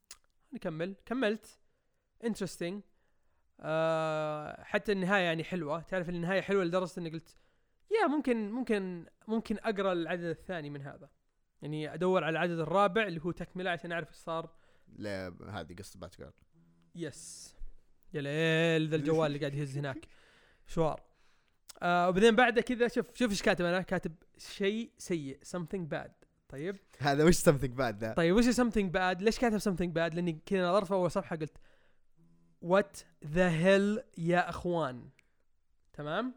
نكمل. كملت. Interesting آه حتى النهاية يعني حلوة. تعرف النهاية حلوة لدرجة إني قلت يا ممكن ممكن ممكن أقرأ العدد الثاني من هذا. يعني أدور على العدد الرابع اللي هو تكملة عشان أعرف إيش صار. لا هذه قصة بات جيرل يس يا ليل ذا الجوال اللي قاعد يهز هناك. [laughs] Sure. آه وبعدين بعده كذا شوف شوف إيش كاتب أنا كاتب شيء سيء something bad. طيب؟ هذا وش something bad ذا طيب وش something bad ليش كاتب something bad لأني كذا نظرت في أول صفحة قلت what the hell يا أخوان؟ تمام؟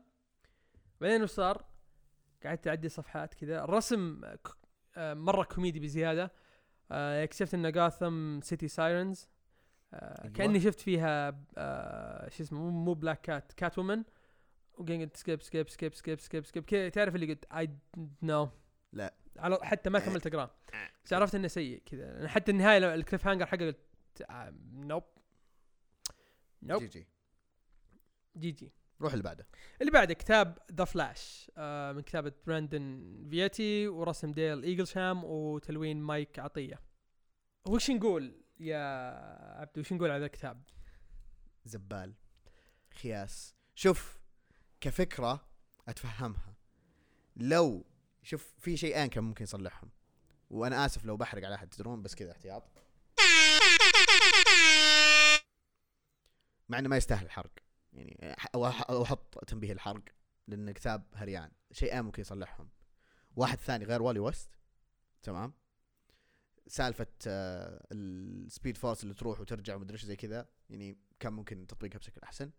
بعدين وش صار؟ قعدت أعدي صفحات كذا. الرسم آه، مرة كوميدي بزيادة. آه، اكتشفت إن Gotham City Sirens. كأني شفت فيها آه، شو اسمه مو- مو Black Cat Catwoman وقلت skip skip skip skip skip skip تعرف اللي قلت؟ I know لا. على حتى ما كملت اقراه [laughs] بس عرفت إنه سيء كذا. حتى النهاية ال cliffhanger حقه قلت آه، nope Nope GG. GG. روح اللي بعده. اللي بعده كتاب The Flash آه من كتابة براندن فيتي ورسم ديل إيجلشام وتلوين مايك عطية. وش نقول يا عبدو؟ وش نقول على الكتاب؟ زبال. خياس. شوف كفكرة أتفهمها. لو شوف في شيئين كان ممكن يصلحهم. وأنا آسف لو بحرق على أحد تدرون؟ بس كذا احتياط. مع إنه ما يستاهل الحرق. يعني ح- أو أح- أو أحط تنبيه الحرق لأن كتاب خريان. شيئين ممكن يصلحهم. واحد ثاني غير والي ويست. تمام. سالفة آه، ال Speed Force اللي تروح وترجع ومدري إيش زي كذا يعني كان ممكن تطبيقها بشكل أحسن.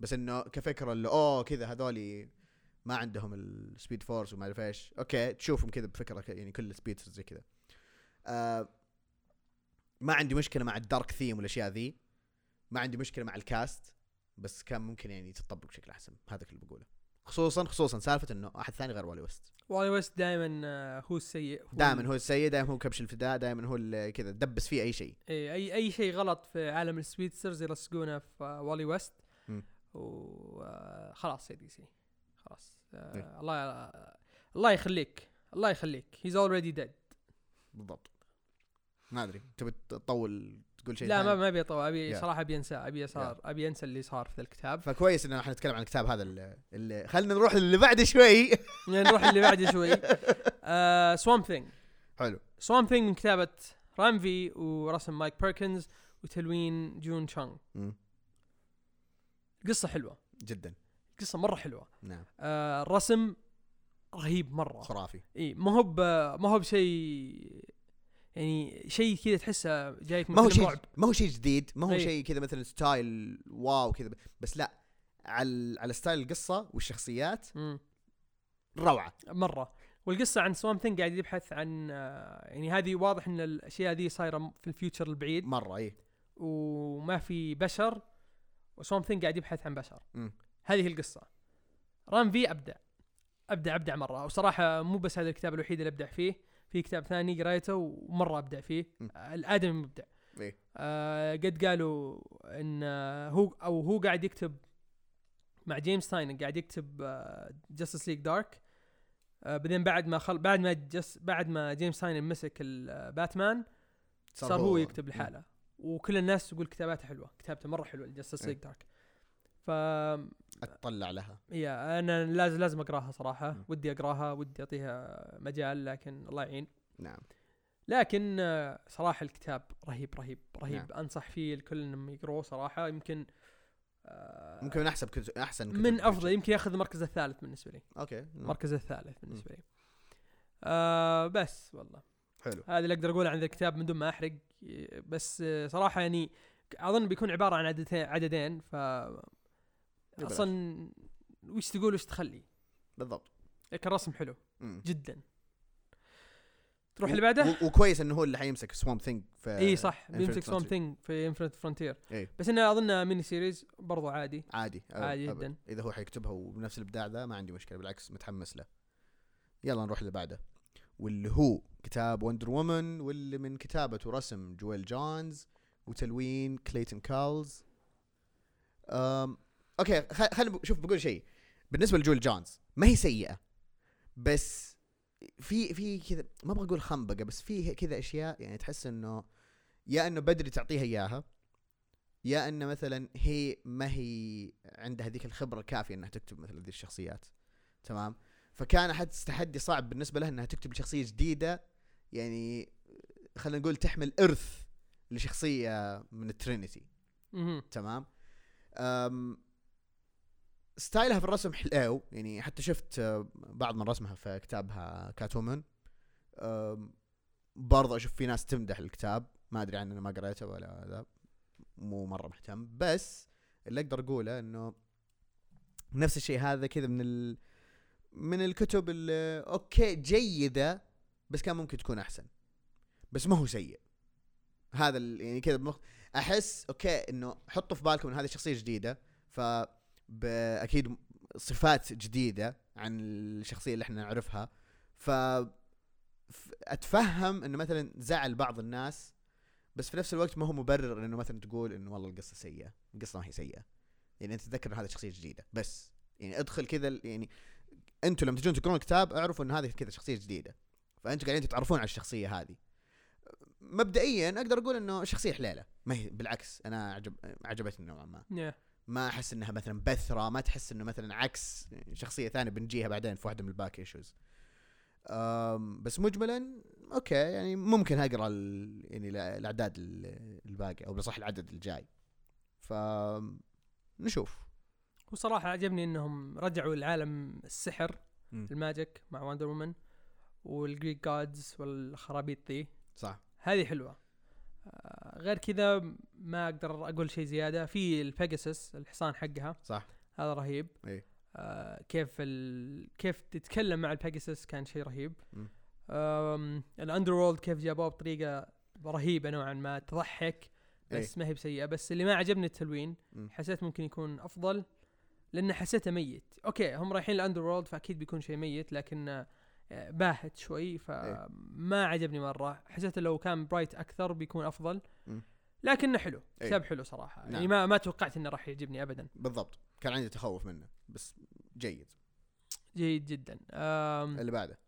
بس إنه كفكرة اللي أوه كذا هذولي ما عندهم ال Speed Force وما اعرف إيش. Okay تشوفهم كذا بفكرة يعني كل ال speed زي كذا. آه ما عندي مشكلة مع ال dark theme والأشياء ذي. ما عندي مشكلة مع ال cast بس كان ممكن يعني تطبق بشكل أحسن. هذا اللي بقوله. خصوصا خصوصا سالفة إنه احد ثاني غير والي ويست والي ويست دائما هو السيء. دائما هو السيء دائما هو كبش الفداء دائما هو اللي كذا دبس فيه أي شيء. إيه أي أي شيء غلط في عالم ال speedsters يلصقونه في والي ويست. وخلاص يا DC. خلاص. آه، إيه. الله الله يخليك الله يخليك. He's already dead بالضبط. ما أدري. تبي تطول تقول شيء لا ما؟ ما أبي أطول. أبي Yeah. صراحة أبي أنسى أبي صار أبي أنسى اللي صار في ذا الكتاب. فكويس إن إحنا نتكلم عن الكتاب هذا اللي, اللي خلينا نروح اللي بعده شوي. [laughs] نروح اللي بعده [laughs] شوي. آه Swamp Thing حلو. Swamp Thing من كتابة رامفي ورسم مايك بيركنز وتلوين جون تشانغ مم. قصة حلوة. جدا. قصة مرة حلوة. نعم. آه الرسم رهيب مرة. خرافي. إي ما هو ما هو بشيء يعني شيء كذا تحسه جايك من ما هو شيء. ما هو شيء جديد ما هو. شيء كذا مثلا style wow كذا بس لا على على style القصة والشخصيات مم. روعة. مرة. والقصة عن Swamp Thing قاعد يبحث عن آه، يعني هذه واضح إن الأشياء دي صايرة في ال future البعيد. مرة إي. وما في بشر. و Swamp Thing قاعد يبحث عن بشر. مم. هذه القصة. رام في أبدع. أبدع أبدع مرة. وصراحة مو بس هذا الكتاب الوحيد اللي أبدع فيه. في كتاب ثاني قريته ومرة أبدع فيه. آه، الآدمي مبدع. إيه. آه قد قالوا إن آه، هو أو هو قاعد يكتب مع جيمس تاين قاعد يكتب Justice League Dark بعدين بعد ما خل بعد ما جس بعد ما جيمس تاين مسك الباتمان صار هو. يكتب لحاله. وكل الناس تقول كتاباته حلوة كتابته مرة حلوة ال Justice. League Dark ف اطلع لها. يا أنا لازم لازم أقراها صراحة. مم. ودي أقراها ودي أعطيها مجال لكن الله يعين. نعم. لكن آه، صراحة الكتاب رهيب رهيب رهيب. نعم. أنصح فيه الكل إنهم يقروه صراحة. يمكن آه، ممكن من أحسن كتب أحسن كتب من أفضل يمكن ياخذ المركز الثالث بالنسبة لي. Okay. المركز الثالث بالنسبة لي. آه بس والله. حلو هذا اللي أقدر أقوله عن ذا الكتاب من دون ما أحرق بس صراحة يعني أظن بيكون عبارة عن عددين عددين ف. أصلا وش تقول وش تخلي بالضبط لكن الرسم حلو مم. جدا تروح اللي بعده وكويس إنه هو اللي حيمسك Swamp Thing في إي صح بيمسك سوام. ثينج في انفنت فرونتير إيه. بس إنه أظن mini series برضو عادي عادي عادي أبد. جداً. إذا هو حيكتبها وبنفس الإبداع ذا ما عندي مشكلة بالعكس متحمس له يلا نروح اللي بعده واللي هو كتاب Wonder Woman واللي من كتابة ورسم جويل جونز وتلوين كليتون كارلز أم أوكي خ- خلينا شوف بقول شيء. بالنسبة لجويل جونز ما هي سيئة بس في في كذا ما أبغى أقول خنبقة بس في كذا أشياء يعني تحس إنه يا إنه بدري تعطيها إياها يا إنه مثلا هي ما هي عندها هذيك الخبرة الكافية إنها تكتب مثل هذه الشخصيات. تمام؟ فكان احس تحدي صعب بالنسبة لها إنها تكتب شخصيه جديدة يعني خلينا نقول تحمل إرث لشخصية من ال trinity. تمام؟ أم style ها في الرسم حلو يعني حتى شفت آه، بعض من رسمها في كتابها Catwoman برضه أشوف في ناس تمدح الكتاب ما أدري عنه ما قريته ولا هذا مو مرة مهتم. بس اللي أقدر أقوله إنه نفس الشيء هذا كذا من ال من الكتب اللي أوكي جيدة بس كان ممكن تكون أحسن. بس ما هو سيء. هذا يعني كذا بمخ... أحس أوكي إنه حطوا في بالكم إن هذه شخصية جديدة ف أكيد صفات جديدة عن الشخصية اللي إحنا نعرفها. ف أتفهم إنه مثلا زعل بعض الناس بس في نفس الوقت ما هو مبرر إنه مثلا تقول إنه والله القصة سيئة. القصة ما هي سيئة. يعني أنت تتذكر هذه شخصية جديدة. بس يعني أدخل كذا يعني أنتم لما تجون تقرون الكتاب اعرفوا ان هذه كذا شخصية جديدة. فانتم قاعدين تتعرفون على الشخصية هذه. مبدئيا أقدر أقول إنه شخصية حليوة. ما هي بالعكس أنا عجب عجبتني نوعا ما. Yeah. ما أحس إنها مثلا بثرة ما تحس إنه مثلا عكس شخصية ثانية بنجيها بعدين في واحدة من ال back issues بس مجملا أوكي يعني ممكن أقرأ يعني ال- الأعداد ال- الباقي أو بصح العدد الجاي. ف نشوف. وصراحة عجبني إنهم رجعوا العالم السحر مم. ال magic مع Wonder Woman وال Greek gods والخرابيط ذي. صح. هذه حلوة. آه، غير كذا ما أقدر أقول شيء زيادة. في ال Pegasus الحصان حقها. صح. هذا رهيب. إيه. آه كيف ال... كيف تتكلم مع ال Pegasus كان شيء رهيب. ال underworld كيف جابوه بطريقة رهيبة نوعا ما تضحك بس ما هي بسيئة. بس اللي ما عجبني التلوين. حسيت ممكن يكون أفضل. لأن حسيته ميت. أوكي هم رايحين ال underworld فأكيد بيكون شيء ميت لكن آه، باهت شوي فما عجبني مرة. حسيت لو كان bright أكثر بيكون أفضل. لكنه حلو إيه. كتاب حلو صراحة. يعني نعم. ما ما توقعت إنه راح يعجبني ابدا. بالضبط. كان عندي تخوف منه بس جيد. جيد جدا. آم اللي بعده؟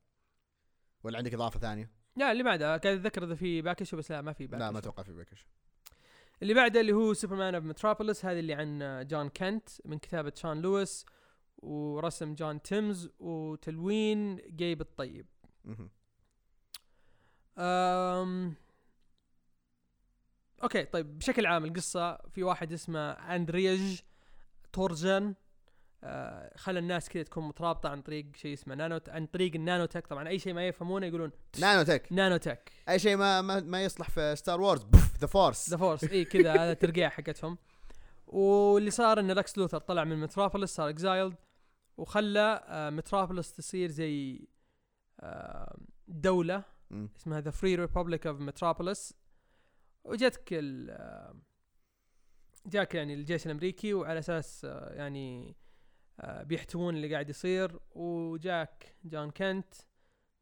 ولا عندك إضافة ثانية؟ لا اللي بعده. قاعد أتذكر إذا في باكش بس لا ما في back issue لا ما أتوقع في back issue اللي بعده اللي هو Superman of Metropolis هذه اللي عن جون كنت من كتابة شون لويس ورسم جون تيمز وتلوين جيب الطيب. أم أوكي طيب بشكل عام القصة في واحد اسمه أندريج تورجان آه خلى الناس كذا تكون مترابطة عن طريق شيء اسمه نانو عن طريق ال nano tech طبعا أي شيء ما يفهمونه يقولون nano tech nano tech أي شيء ما ما, ما يصلح في Star Wars the Force the Force إي كذا [laughs] هذا ترقيع حقتهم. واللي صار إن لكس لوثر طلع من متروبوليس صار exiled وخلى آه، متروبوليس تصير زي آه، دولة اسمها the Free Republic of Metropolis وجتك ال آه، جاك يعني الجيش الأمريكي وعلى أساس آه، يعني آه، بيحتوون اللي قاعد يصير. وجاك جون كنت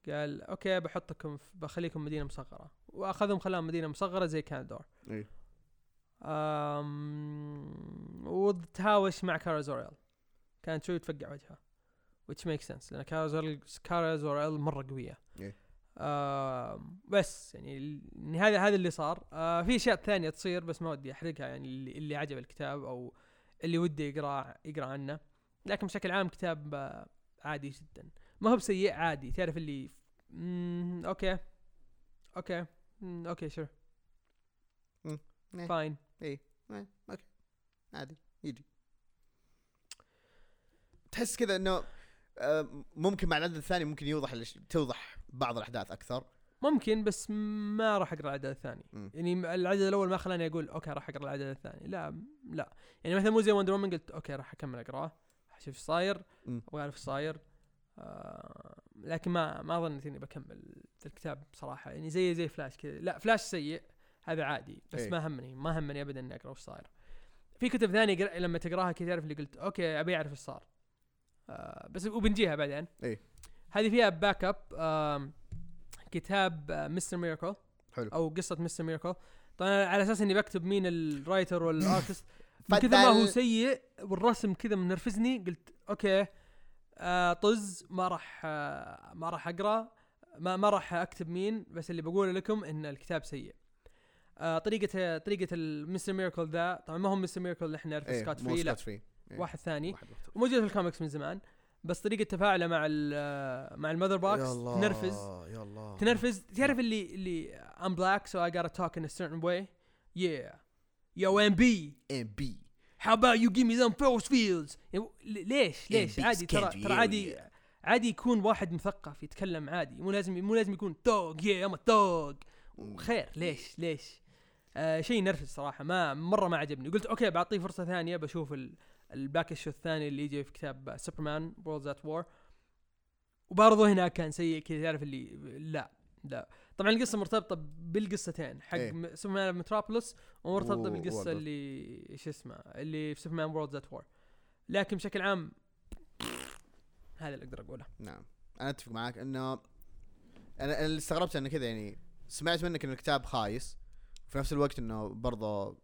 قال أوكي بحطكم بخليكم مدينة مصغرة. وأخذهم خلاهم مدينة مصغرة زي كاندور إيه. أم وتهاوش مع كارا زوريل كانت شوي تفقع وجهها which makes sense لأن كارا زوريل كارا زوريل مرة قوية. إيه. بس يعني هذا هذا اللي صار. آه في أشياء ثانية تصير بس ما ودي أحرقها يعني اللي, اللي عجب الكتاب أو اللي ودي يقرا يقرأ عنه. لكن بشكل عام كتاب آه عادي جدا. ما هو بسيء عادي. تعرف اللي مم أوكي. أوكي. مم أوكي sure. fine إيه، أوكي. عادي. يجي. تحس كذا إنه آه، ممكن مع العدد الثاني ممكن يوضح توضح بعض الأحداث أكثر. ممكن بس ما راح أقرأ العدد الثاني. يعني م- العدد الأول ما خلاني أقول أوكي راح أقرأ العدد الثاني. لا لا. يعني مثلا مو زي Wonder Woman قلت أوكي راح أكمل أقرأه. أشوف إيش صاير. أبغى أعرف إيش صاير. آه لكن ما ما ظنيت إني بكمل الكتاب بصراحة. يعني زي زي فلاش كذا. لا فلاش سيء هذا عادي بس إيه. ما همني ما همني ابدا إني أقرأ وش صاير. في كتب ثانية قر- لما تقراها كذا تعرف اللي قلت okay أبي أعرف إيش صار. آه بس وبنجيها بعدين. إيه. هذه فيها backup آم، كتاب مستر ميراكل حلو. أو قصة مستر ميراكل طبعا على أساس إني بكتب مين ال writer وال artist [coughs] من كثر ما هو سيء والرسم كذا منرفزني قلت okay آه طز ما راح آه ما راح أقرأ ما ما راح أكتب مين بس اللي بقوله لكم إن الكتاب سيء. آه طريقة طريقة المستر ميراكل ذا طبعا ما هو مستر ميراكل اللي إحنا نعرفه إيه، سكوت فري لا فري إيه. واحد ثاني. وموجود في الكوميكس من زمان. بس طريقة تفاعله مع ال- مع ال Mother Box تنرفز. يا الله. تنرفز. تعرف اللي اللي I'm black so I gotta talk in a certain way yeah. Yo MB MB how about you give me some force fields? ليش ليش؟ عادي ترى ترى عادي عادي يكون واحد مثقف يتكلم عادي. مو لازم مو لازم يكون thug yeah I'm thug خير ليش ليش؟ آه شيء ينرفز صراحة ما مرة ما عجبني. قلت okay بعطيه فرصة ثانية بشوف ال- ال back issue الثاني اللي يجي في كتاب سوبرمان وورلدز ات وور وبرضه هناك كان سيء كذا تعرف اللي لا لا. طبعا القصة مرتبطة بالقصتين حق. م- سوبرمان متروبوليس ومرتبطة و- بالقصة وورلد. اللي شو اسمه اللي في سوبرمان وورلدز ات وور لكن بشكل عام هذا اللي أقدر أقوله. نعم. أنا أتفق معك إنه أنا اللي استغربت انه كذا يعني سمعت منك إن الكتاب خايس في نفس الوقت إنه برضه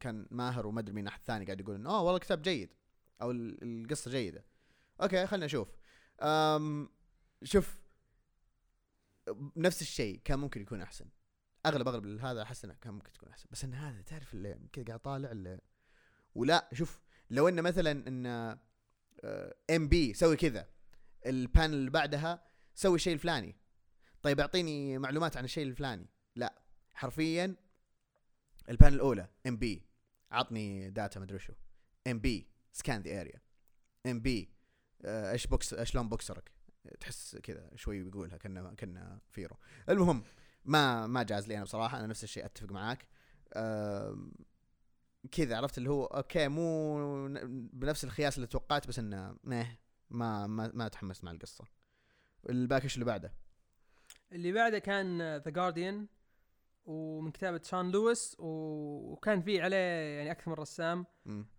كان ماهر وما أدري مين أحد ثاني قاعد يقول إنه آه والله الكتاب جيد. أو ال- القصة جيدة. أوكي خلينا نشوف أم شوف نفس الشيء كان ممكن يكون أحسن. اغلب أغلب هذا أحس إنه كان ممكن تكون أحسن. بس إن هذا تعرف اللي كذا قاعد طالع اللي ولا شوف لو انه مثلا إن ام بي سوي كذا البانل اللي بعدها سوي الشيء الفلاني. طيب أعطيني معلومات عن الشيء الفلاني. لا حرفيا البان الأولى ام بي عطني داتا مدري شو ام بي سكان ذا اريا ام بي إيش بوكس إيش لون بوكسرك؟ تحس كذا شوي بيقولها كنا كنا فيرو. المهم ما ما جاز لي أنا بصراحة أنا نفس الشيء أتفق معاك. كذا عرفت اللي هو okay مو بنفس الخياس اللي توقعت بس إنه ما ما ما تحمست مع القصة. ال back issue اللي بعده؟ اللي بعده كان ذا جارديان ومن كتابة شان لويس وكان في عليه يعني أكثر من رسام.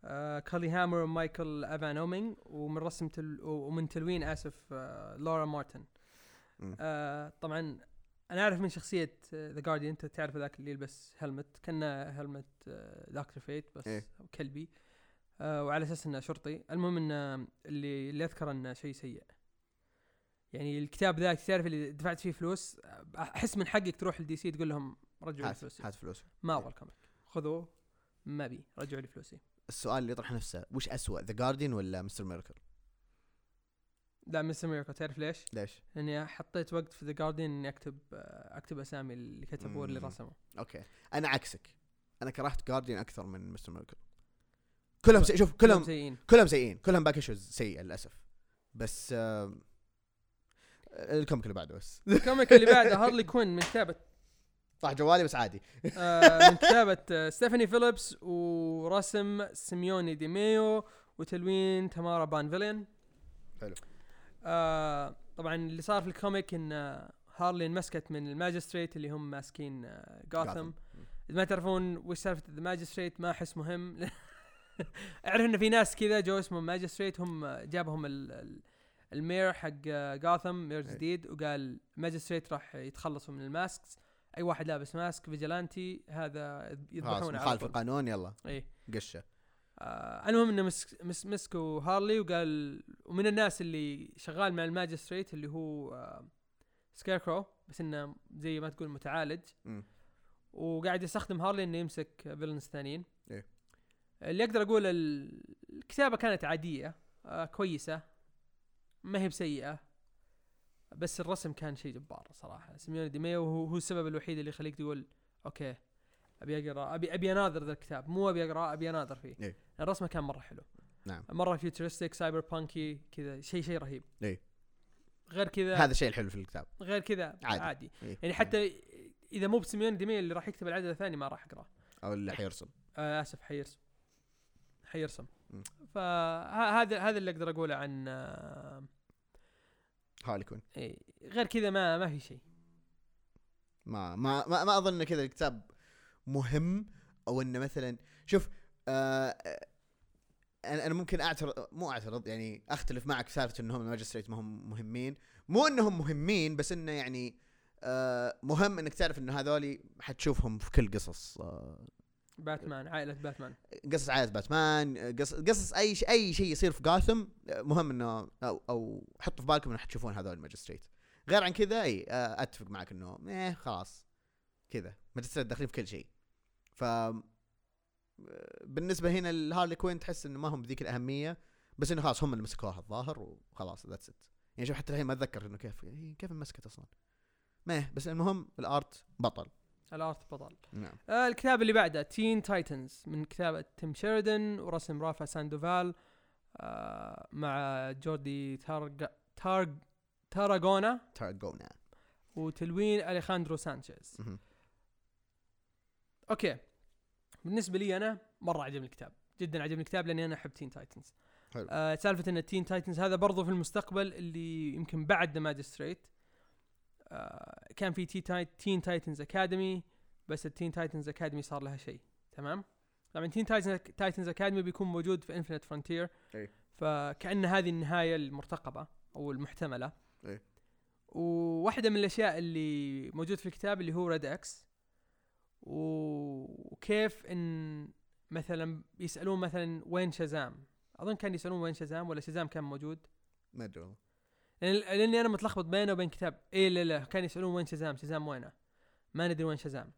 آه كارلي هامر ومايكل افان اومينج ومن رسم تل ومن تلوين آسف آه لورا مارتن. آه طبعا أنا أعرف من شخصية ذا جارديان أنت تعرف ذاك اللي يلبس helmet كان helmet دكتور فيت بس إيه. كلبي آه وعلى أساس إنه شرطي المهم إنه اللي اللي أذكر إنه شيء سيء يعني الكتاب ذاك تعرف اللي دفعت فيه فلوس أحس من حقك تروح لدي سي تقول لهم رجعوا لي فلوسي. هات فلوس ما أبغى ال comic. خذوه ما بي. رجعوا لي فلوسي. السؤال اللي يطرح نفسه وش أسوأ ذا جارديان ولا مستر ميركل لا مستر ميركل تعرف ليش؟ ليش؟ لاني حطيت وقت في ذا جارديان إني أكتب آه، أكتب أسامي اللي كتبوا واللي مم. رسموا okay. أنا عكسك. أنا كرهت جارديان أكثر من مستر ميركل كلهم سي... شوف كلهم سيئين. كلهم سيئين. كلهم back issues سيئة للأسف. بس آم، ال comic اللي بعده بس. ال comic اللي بعده [laughs] هارلي كوين من كتابة طاح جوالي بس عادي. [laughs] آه من كتابة آه ستيفاني فيليبس ورسم سيميوني دي ميو وتلوين تمارا بانفيلين. حلو. آه طبعا اللي صار في ال comic إن هارلي انمسكت من الماجستريت اللي هم ماسكين آه جاثم. إذا ما تعرفون وش سالفة ذا ماجستريت ما أحس مهم. [laughs] أعرف إن في ناس كذا جو اسمهم ماجستريت هم جابهم ال- ال- المير حق جاثم مير إيه. جديد وقال ماجستريت راح يتخلصوا من ال masks. أي واحد لابس mask vigilante هذا يذبحونه مخالف طول. القانون يلا. اي قشة. آه المهم إنه مسك مس مسكوا هارلي وقال ومن الناس اللي شغال مع الماجستريت اللي هو آه سكيركرو بس إنه زي ما تقول متعالج. مم. وقاعد يستخدم هارلي إنه يمسك villains ثانيين. إيه. اللي أقدر أقول ال- الكتابة كانت عادية آه كويسة ما هي بسيئة. بس الرسم كان شيء جبار صراحة سيميوني دي ميو هو, هو السبب الوحيد اللي يخليك تقول okay أبي أقرأ ابي أبي أناظر ذا الكتاب مو أبي أقرأ أبي أناظر فيه إيه. الرسمة كان مرة حلو نعم. مرة futuristic cyberpunky كذا شيء شيء رهيب إيه. غير كذا هذا الشيء الحلو في الكتاب غير كذا عادي. عادي. إيه. يعني حتى إذا مو بسيميوني دي ميو اللي راح يكتب العدد الثاني ما راح أقرأه أو اللي حيرسم آه آسف حيرسم حيرسم. فهذا هذا اللي أقدر أقوله عن آه هارلي كوين إيه غير كذا ما ما في شيء. ما ما ما, ما أظن كذا الكتاب مهم أو إنه مثلا شوف آه أنا أنا ممكن اعترض مو أعترض يعني أختلف معك في سالفة إنهم الماجستريت ما هم مهمين. مو إنهم مهمين بس إنه يعني آه مهم إنك تعرف انه هذولي حتشوفهم في كل قصص آه باتمان عائلة باتمان. قصص عائلة باتمان قصص قصص أي شيء أي شيء يصير في جاثم مهم إنه أو أو حطوا في بالكم إنه حتشوفون هذول الماجستريت. غير عن كذا إي أتفق معك إنه إيه خلاص. كذا. ماجستريت داخلين في كل شيء. ف بالنسبة هنا لهارلي كوين تحس إنه ما هم بذيك الأهمية بس إنه خلاص هم اللي مسكوها الظاهر وخلاص that's it يعني شوف حتى الحين ما أتذكر إنه كيف كيف مسكت أصلا. ما بس المهم ال art بطل. ال art بطل نعم. آه الكتاب اللي بعده تين تايتنز من كتابة تيم شيردن ورسم رافا ساندوفال آه مع جوردي تارج تارج تاراغونا تارجونا وتلوين أليخاندرو سانشيز. okay. بالنسبة لي أنا مرة عجبني الكتاب. جدا عجبني الكتاب لأني أنا أحب Teen Titans حلو. آه سالفة إن ال Teen Titans هذا برضو في المستقبل اللي يمكن بعد ذا Magistrate آه كان في تي تايت Teen Titans Academy بس ال Teen Titans Academy صار لها شيء تمام؟ طبعا Teen Titans Academy بيكون موجود في Infinite Frontier أي. فكأن هذه النهاية المرتقبة أو المحتملة. أي. وواحدة من الأشياء اللي موجود في الكتاب اللي هو Red X وكيف إن مثلا يسألون مثلا وين شازام؟ أظن كان يسألون وين شازام ولا شازام كان موجود؟ ما أدري والله. لأني أنا متلخبط بينه وبين كتاب. اي لا لا كان يسألون وين شازام شازام وينه؟ ما ندري وين شازام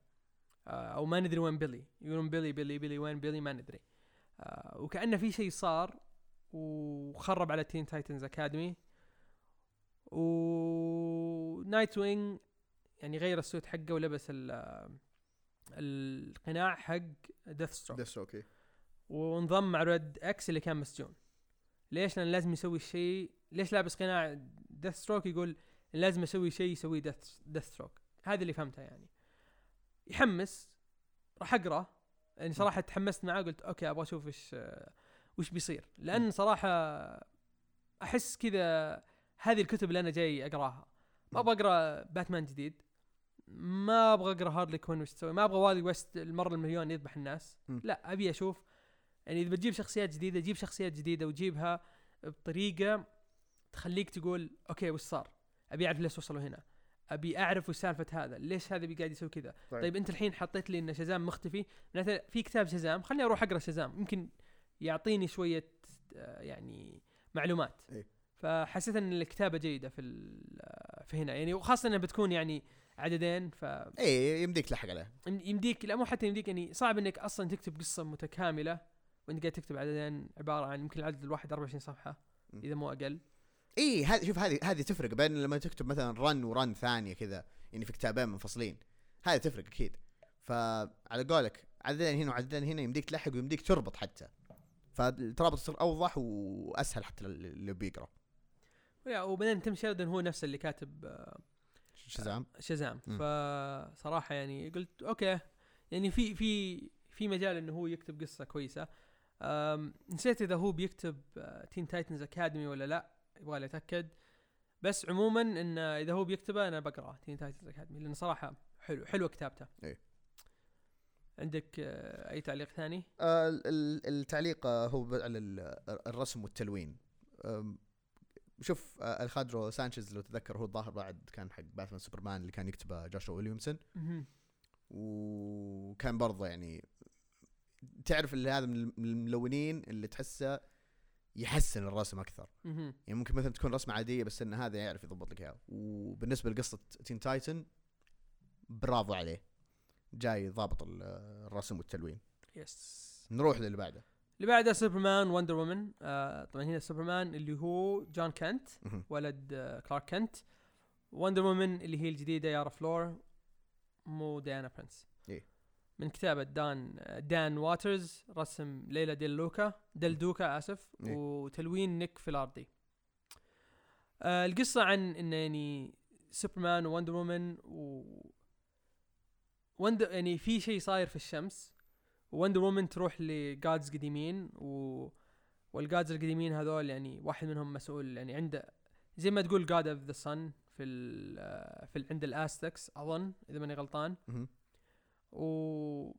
آه أو ما ندري وين بيلي. يقولون بيلي بيلي بيلي وين بيلي؟ ما ندري. آه وكأنه في شيء صار وخرب على Teen Titans Academy و Nightwing يعني غير ال suit حقه ولبس ال- القناع حق Deathstroke ديث okay. وانضم مع Red X اللي كان مسجون ليش لأن لازم يسوي الشيء ليش لابس قناع Deathstroke يقول لازم أسوي شيء يسويه ديث Deathstroke هذا اللي فهمته يعني. يحمس راح أقرأ. يعني صراحة تحمست معاه قلت okay أبغى أشوف إيش وش بيصير. لأن صراحة أحس كذا هذه الكتب اللي أنا جاي أقراها. ما أبغى أقرأ باتمان جديد. ما أبغى أقرأ هارلي كوين وش تسوي. ما أبغى والي ويست المرة المليون يذبح الناس. لا أبي أشوف يعني إذا بتجيب شخصيات جديدة جيب شخصيات جديدة وجيبها بطريقة تخليك تقول okay وش صار؟ أبي أعرف ليش وصلوا هنا. أبي أعرف وش سالفة هذا. ليش هذا قاعد يسوي كذا؟ طيب. طيب أنت الحين حطيت لي إن شزام مختفي. معناته في كتاب شزام خليني أروح أقرأ شزام يمكن يعطيني شوية آه، يعني معلومات. إيه. فحسيت إن الكتابة جيدة في آه، في هنا. يعني وخاصة إنها بتكون يعني عددين ف اي يمديك تلحق عليه يمديك لا مو حتى يمديك يعني صعب إنك أصلا تكتب قصة متكاملة. وانت قاعد تكتب عددين عبارة عن يمكن العدد الواحد 24 صفحة. إذا مو أقل. اي هذه شوف هذه هذه تفرق بين لما تكتب مثلا run و run ثانية كذا يعني في كتابين منفصلين. هذه تفرق أكيد. فعلى قولك عددين هنا وعددين هنا يمديك تلحق ويمديك تربط حتى. فالترابط يصير أوضح وأسهل حتى لل- اللي بيقرأ. وبعدين تم شيردن هو نفسه اللي كاتب آه، شزام. شزام. مم. فصراحة يعني قلت أوكي. يعني في في في مجال إنه هو يكتب قصة كويسة. نسيت إذا هو بيكتب Teen Titans Academy ولا لا يبغى لي أتأكد بس عموما إن إذا هو بيكتبه أنا بقرا Teen Titans Academy لأن صراحة حلو حلوة كتابته إيه. عندك آه، أي تعليق ثاني؟ آه، ال- ال- التعليق آه، هو على ال- الرسم والتلوين شوف آه، أليخاندرو سانشيز لو تذكر هو الظاهر بعد كان حق باتمان سوبرمان اللي كان يكتبه جوشوا ويليامسون. وكان برضه يعني تعرف اللي هذا من الم- من الملونين اللي تحسه يحسن الرسم أكثر. مهم. يعني ممكن مثلا تكون رسمة عادية بس إن هذا يعرف يضبط لك إياها. وبالنسبة لقصة Teen Titans برافو عليه. جاي ضابط ال- الرسم والتلوين. yes نروح للي بعده. اللي بعده سوبرمان Wonder Woman آه طبعا هنا سوبرمان اللي هو جون كينت مهم. ولد آه كلارك كينت Wonder Woman اللي هي الجديدة يارا فلور مو ديانا برنس. من كتابة دان آه، دان واترز رسم ليلى ديل لوكا ديل دوكا آسف إيه. وتلوين نيك فيلاردي آه القصة عن انه يعني سوبرمان و Wonder Woman و Wonder يعني في شيء صاير في الشمس Wonder Woman تروح ل gods قديمين و وال gods القديمين هذول يعني واحد منهم مسؤول يعني عنده زي ما تقول god of the sun في ال في ال عند الأزتكس أظن إذا ماني غلطان. و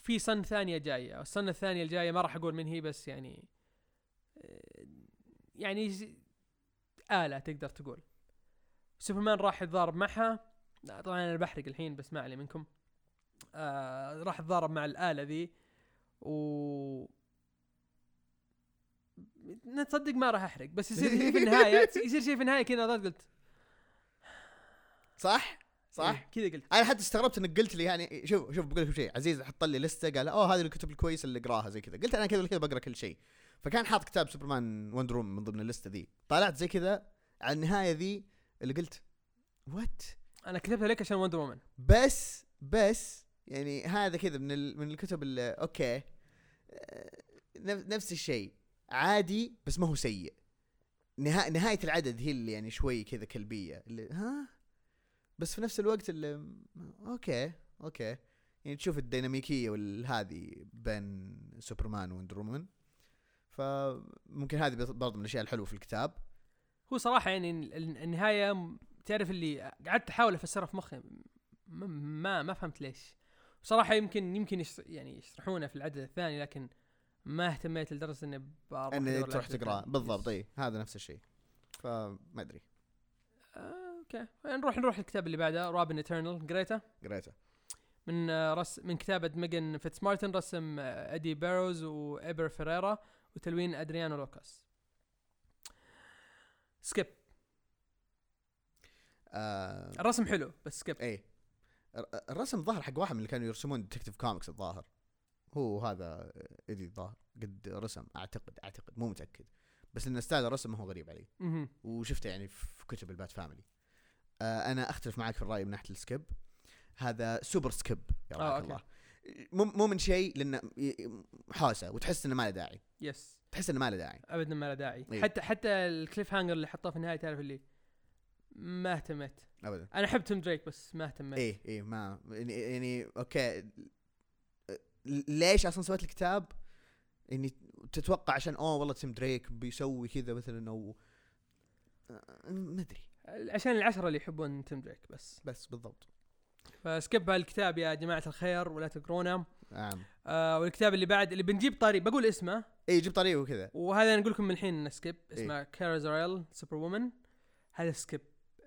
في sun ثانية جاية ال sun الثانية الجاية ما راح أقول من هي بس يعني يعني زي- آلة تقدر تقول. سوبرمان راح يتضارب معها. طبعا أنا بحرق الحين بس ما علي منكم. آه راح يتضارب مع الآلة ذي. و نتصدق ما راح أحرق بس يصير شيء في النهاية [laughs] يصير شيء في النهاية كذا قلت. صح؟ صح؟ إيه، كذا قلت. أنا حتى استغربت إنك قلت لي يعني شوف شوف بقول لكم شيء عزيز حط لي لستة قال أوه هذه الكتب الكويسة اللي اقراها زي كذا. قلت أنا كذا كذا بقرأ كل شيء. فكان حاط كتاب سوبرمان و Wonder من ضمن اللستة ذي. طلعت زي كذا على النهاية ذي اللي قلت what أنا كتبتها لك عشان Wonder Woman بس بس يعني هذا كذا من ال... من الكتب اللي okay. آه، نف- نفس الشيء. عادي بس ما هو سيء. نها... نهاية العدد هي اللي يعني شوي كذا كلبية. اللي ها؟ بس في نفس الوقت اللي okay okay. يعني تشوف الديناميكية والهذه بين سوبرمان و Wonder Woman فممكن هذه برضه من الأشياء الحلوة في الكتاب. هو صراحة يعني ال- ال- النهاية تعرف اللي قعدت أحاول أفسرها في مخي ما ما, فهمت ليش. صراحة يمكن يمكن يعني يشرحونه في العدد الثاني لكن ما اهتميت لدرجة إني بروح ان أدور تروح تقراه. بالضبط. إي هذا نفس الشيء. فما أدري. آه، okay. نروح نروح الكتاب اللي بعده Robin Eternal قريته؟ قريته. من آه، رس من كتابة ميغان فيتس مارتن رسم آه، أدي بيروز وايبر فيريرا وتلوين أدريانو لوكاس. skip آه. الرسم حلو بس skip إيه. الر- الرسم ظهر حق واحد من اللي كانوا يرسمون Detective Comics الظاهر. هو هذا ايدي الظاهر قد رسم اعتقد أعتقد مو متأكد. بس ان style الرسم هو غريب علي. وشفته يعني في كتب ال Bat Family. آه أنا أختلف معك في الرأي من ناحية ال skip. هذا super skip يا آه، رحمة okay. الله. مو مو من شيء لأنه حوسه وتحس إنه ما له داعي. yes تحس إنه ما له داعي. ابدا ما له داعي. إيه. حتى حتى ال cliffhanger اللي حطوه في النهاية تعرف اللي ما اهتميت. ابدا. أنا أحب تيم دريك بس ما اهتميت. إيه إيه ما يعني, يعني okay. ليش أصلا سويت الكتاب؟ إني تتوقع عشان أوه والله تيم دريك بيسوي كذا مثلا أو آه، ما أدري. عشان العشرة اللي يحبون تيم دريك بس. بس بالضبط. ف skip هالكتاب يا جماعة الخير ولا تقرونه. نعم. آه والكتاب اللي بعد اللي بنجيب طريق بقول اسمه. إي جيب طريقه وكذا. وهذا نقول لكم من الحين skip إيه. اسمه Kara Zor-El Superwoman هذا skip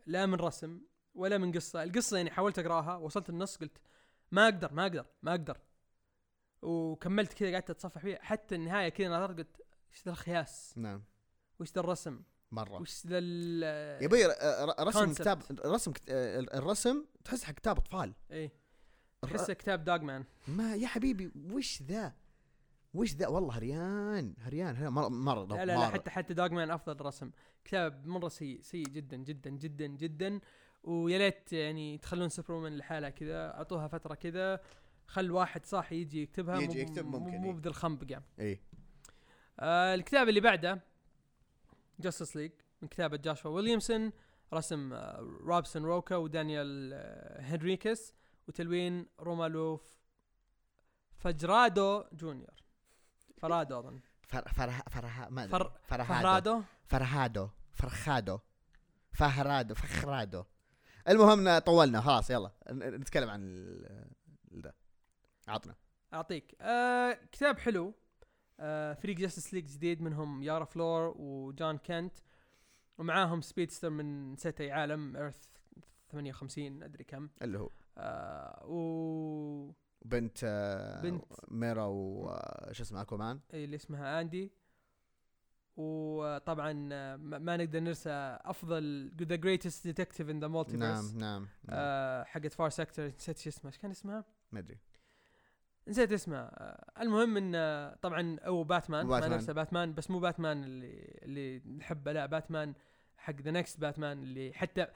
لا من رسم ولا من قصة. القصة يعني حاولت أقراها وصلت النص قلت ما أقدر ما أقدر ما أقدر. وكملت كذا قعدت أتصفح فيها. حتى النهاية كذا نظرت قلت إيش ذا الخياس؟ نعم. وش ذا الرسم؟ مرة. وش ذا يا بي ر- رسم. كتاب رسم الرسم تحس حق كتاب أطفال. الر- تحسه كتاب Dog Man ما يا حبيبي وش ذا؟ وش ذا؟ والله هريان هريان هريان. مره مرة لا لا, لا. حتى حتى Dog Man أفضل رسم. كتاب مرة سيء سيء جدا جدا جدا جدا. ويا ليت يعني تخلون سوبرمان لحالها كذا. أعطوها فترة كذا. خل واحد صاحي يجي يكتبها. يجي مو- يكتب ممكن، مو إيه. بذا الخنبق يعني. إيه. آه الكتاب اللي بعده Justice League من كتابة جاشوا ويليامسون رسم آه روبسون روكا ودانيال آه هنريكس وتلوين رومالوف فجرادو جونيور. فرادو أظن. فر فرها ما فر- فرهادو فرهادو فرخادو. فهرادو. فخرادو. المهم طولنا. خلاص يلا. نتكلم عن ال- ذا عطنا. أعطيك. آه كتاب حلو. فريق Justice League جديد منهم يارا فلور وجون كنت ومعاهم speedster من نسيت اي عالم Earth 58 أدري كم. اللي هو. آه و بنت آه، بنت. ميرا وش اسمه أكوامان. إيه اللي اسمها اندي وطبعا آه، ما ما نقدر ننسى أفضل the greatest detective in the multiverse نعم نعم نعم. آه حقت Far Sector نسيت شو اسمها إيش كان اسمها؟ ما أدري. نسيت اسمها آه المهم إن طبعا أو باتمان ما باتمان. ننسى باتمان بس مو باتمان اللي اللي نحبه لا باتمان حق The Next Batman اللي حتى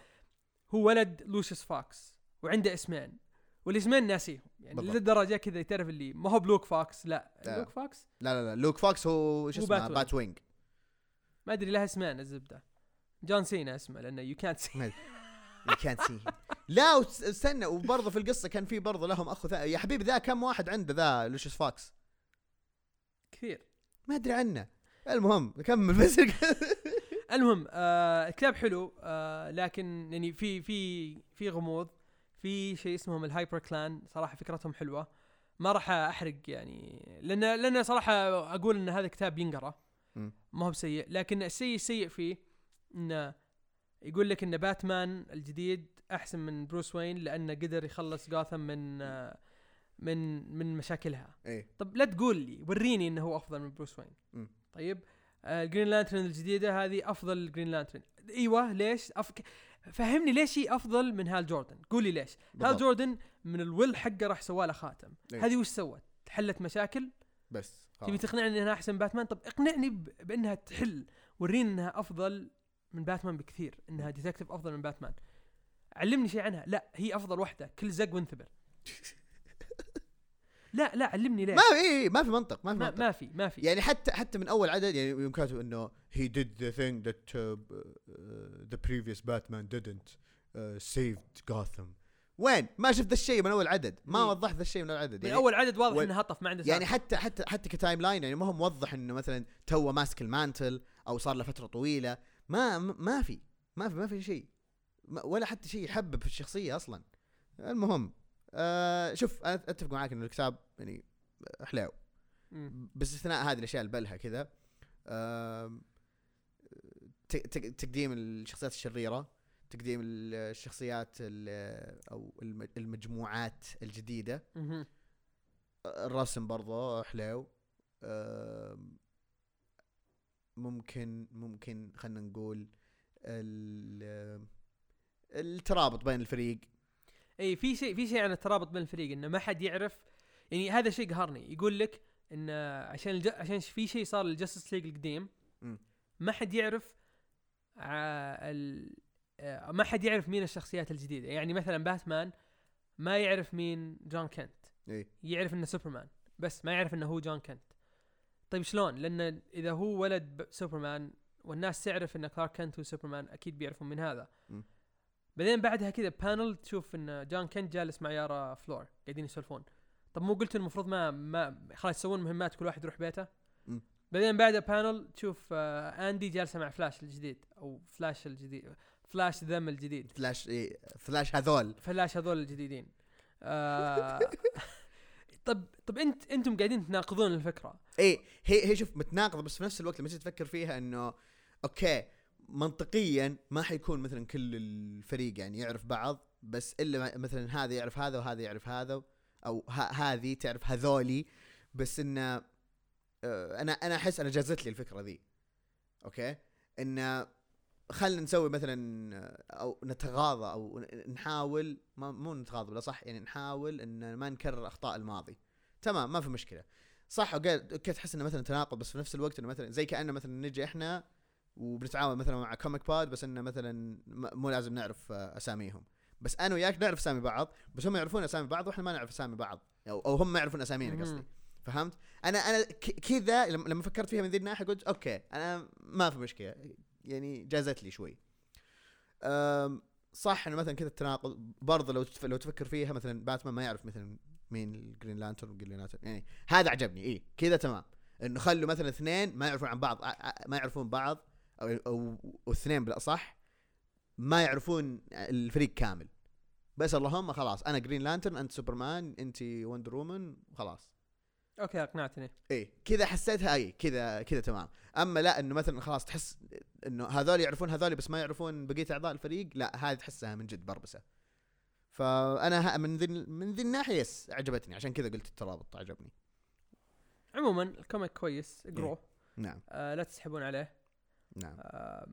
هو ولد لوشيس فاكس وعنده اسمين. والاسمين ناسيهم. يعني بالضبط. للدرجه كذا تعرف اللي ما هو بلوك فاكس لا. لا. لوك فاكس؟ لا لا لا. لوك فوكس هو شو هو اسمه؟ Batwing. Batwing ما أدري لها اسمين الزبدة. جون سينا اسمه لأنه يو كانت سي يو كانت سي لا استنى وبرضه في القصة كان في برضه لهم اخو ثاني يا حبيبي ذا كم واحد عنده ذا لوشيس فوكس كثير. ما أدري عنه. المهم كمل بس. [laughs] المهم آه الكتاب حلو آه لكن يعني في في في غموض. في شيء اسمهم ال Hyperclan صراحة فكرتهم حلوة. ما راح أحرق يعني لأن لأن صراحة أقول إن هذا كتاب ينقرأ. ما هو بسيء لكن الشيء السيء فيه إنه يقول لك إن باتمان الجديد أحسن من بروس وين لأنه قدر يخلص جوثم من آه من من مشاكلها. إيه. طب لا تقول لي وريني إنه هو أفضل من بروس وين. مم. طيب آه ال Green Lantern الجديدة هذه أفضل Green Lantern إيوه ليش؟ أف... ك- فهمني ليش هي أفضل من هال جوردن؟ قول لي ليش. هال بالضبط. جوردن من ال will حقه راح سوى له خاتم إيه. هذه وش سوت؟ حلت مشاكل؟ بس تبي. تقنعني إنها أحسن باتمان؟ طب اقنعني ب... بأنها تحل. وريني إنها أفضل من باتمان بكثير إنها detective أفضل من باتمان. علمني شيء عنها. لا هي أفضل واحدة كل زق وانثبر. [laughs] لا لا علمني ليش. ما في إيه ما في منطق ما في منطق. ما في ما في. يعني حتى حتى من أول عدد يعني يوم كاتب إنه he did the thing that uh, uh, the previous Batman didn't uh, saved Gotham. وين؟ ما شفت ذا الشيء من أول عدد. ما إيه. وضحت ذا الشيء من أول عدد. من يعني أول عدد واضح و- إنه هطف ما عنده يعني. حتى حتى حتى ك timeline يعني ما هو موضح إنه مثلا تو ماسك ال mantle أو صار له فترة طويلة. ما ما في ما في ما في شيء. ولا حتى شيء يحبب في الشخصية أصلا. المهم آه شوف أنا أتفق معاك إنه الكتاب يعني حلو مم. باستثناء هذه الأشياء اللي بلها كذا ت- تقديم الشخصيات الشريرة تقديم الشخصيات ال- أو الم- المجموعات الجديدة. الرسم برضه حلو آم، ممكن ممكن خلينا نقول ال- الترابط بين الفريق. إي في شيء في شيء عن الترابط بين الفريق إنه ما حد يعرف. يعني هذا شيء قهرني. يقول لك إن عشان الج... عشان في شيء صار لل Justice League القديم. ما حد يعرف ع... ال... ما حد يعرف مين الشخصيات الجديدة. يعني مثلا باتمان ما يعرف مين جون كنت. إيه يعرف إنه سوبرمان بس ما يعرف إنه هو جون كنت. طيب شلون؟ لأن إذا هو ولد سوبرمان والناس تعرف إن كلارك كنت هو سوبرمان أكيد بيعرفون من هذا. م. بعدين بعدها كذا panel تشوف إن جون كنت جالس مع يارا فلور قاعدين يسولفون. طب مو قلت المفروض ما ما خلاص يسوون مهمات كل واحد يروح بيته؟ م. بعدين بعدها panel تشوف آه اندي جالسة مع فلاش الجديد أو فلاش الجديد فلاش ذم الجديد. فلاش إيه فلاش هذول. فلاش هذول الجديدين. آه [laughs] طب طب انت أنتم قاعدين تناقضون الفكرة. إيه هي هي شوف متناقضة بس في نفس الوقت لما تيجي تفكر فيها إنه أوكي منطقيا ما حيكون مثلا كل الفريق يعني يعرف بعض بس إلا مثلا هذا يعرف هذا وهذا يعرف هذا أو هذه تعرف هذولي بس انه آه، أنا أنا أحس أنا جازت لي الفكرة ذي. أوكي؟ انه خلينا نسوي مثلا أو نتغاضى أو نحاول ما مو نتغاضى ولا صح يعني نحاول إن ما نكرر أخطاء الماضي. تمام ما في مشكلة. صح أوكي أوكي تحس إنه مثلا تناقض بس في نفس الوقت إنه مثلا زي كأنه مثلا نجي إحنا وبنتعاون مثلا مع كوميك بود بس إنه مثلا مو لازم نعرف أساميهم. بس أنا وياك نعرف أسامي بعض بس هم يعرفون أسامي بعض وإحنا ما نعرف أسامي بعض. أو, أو هم ما يعرفون أسامينا قصدي. فهمت؟ أنا أنا كذا لما فكرت فيها من ذي الناحية قلت أوكي أنا ما في مشكلة. يعني جازت لي شوي. صح إنه مثلا كذا التناقض برضه لو لو تفكر فيها مثلا باتمان ما يعرف مثلا مين الجرين لانترن والجرين لانترن يعني هذا عجبني اي كذا تمام. إنه خلوا مثلا اثنين ما يعرفون عن بعض ما يعرفون بعض أو اثنين بالاصح ما يعرفون الفريق كامل. بس اللهم خلاص أنا جرين لانترن أنت سوبرمان أنت وندر وومن خلاص. أوكي أقنعتني. إيه كذا حسيتها اي كذا كذا تمام. أما لا إنه مثلا خلاص تحس إنه هذول يعرفون هذول بس ما يعرفون بقية أعضاء الفريق لا هذه تحسها من جد بربسة. فأنا من ذي من ذي الناحية yes عجبتني عشان كذا قلت الترابط عجبني. عموما ال comic كويس اقروه نعم. آه لا تسحبون عليه. نعم. آه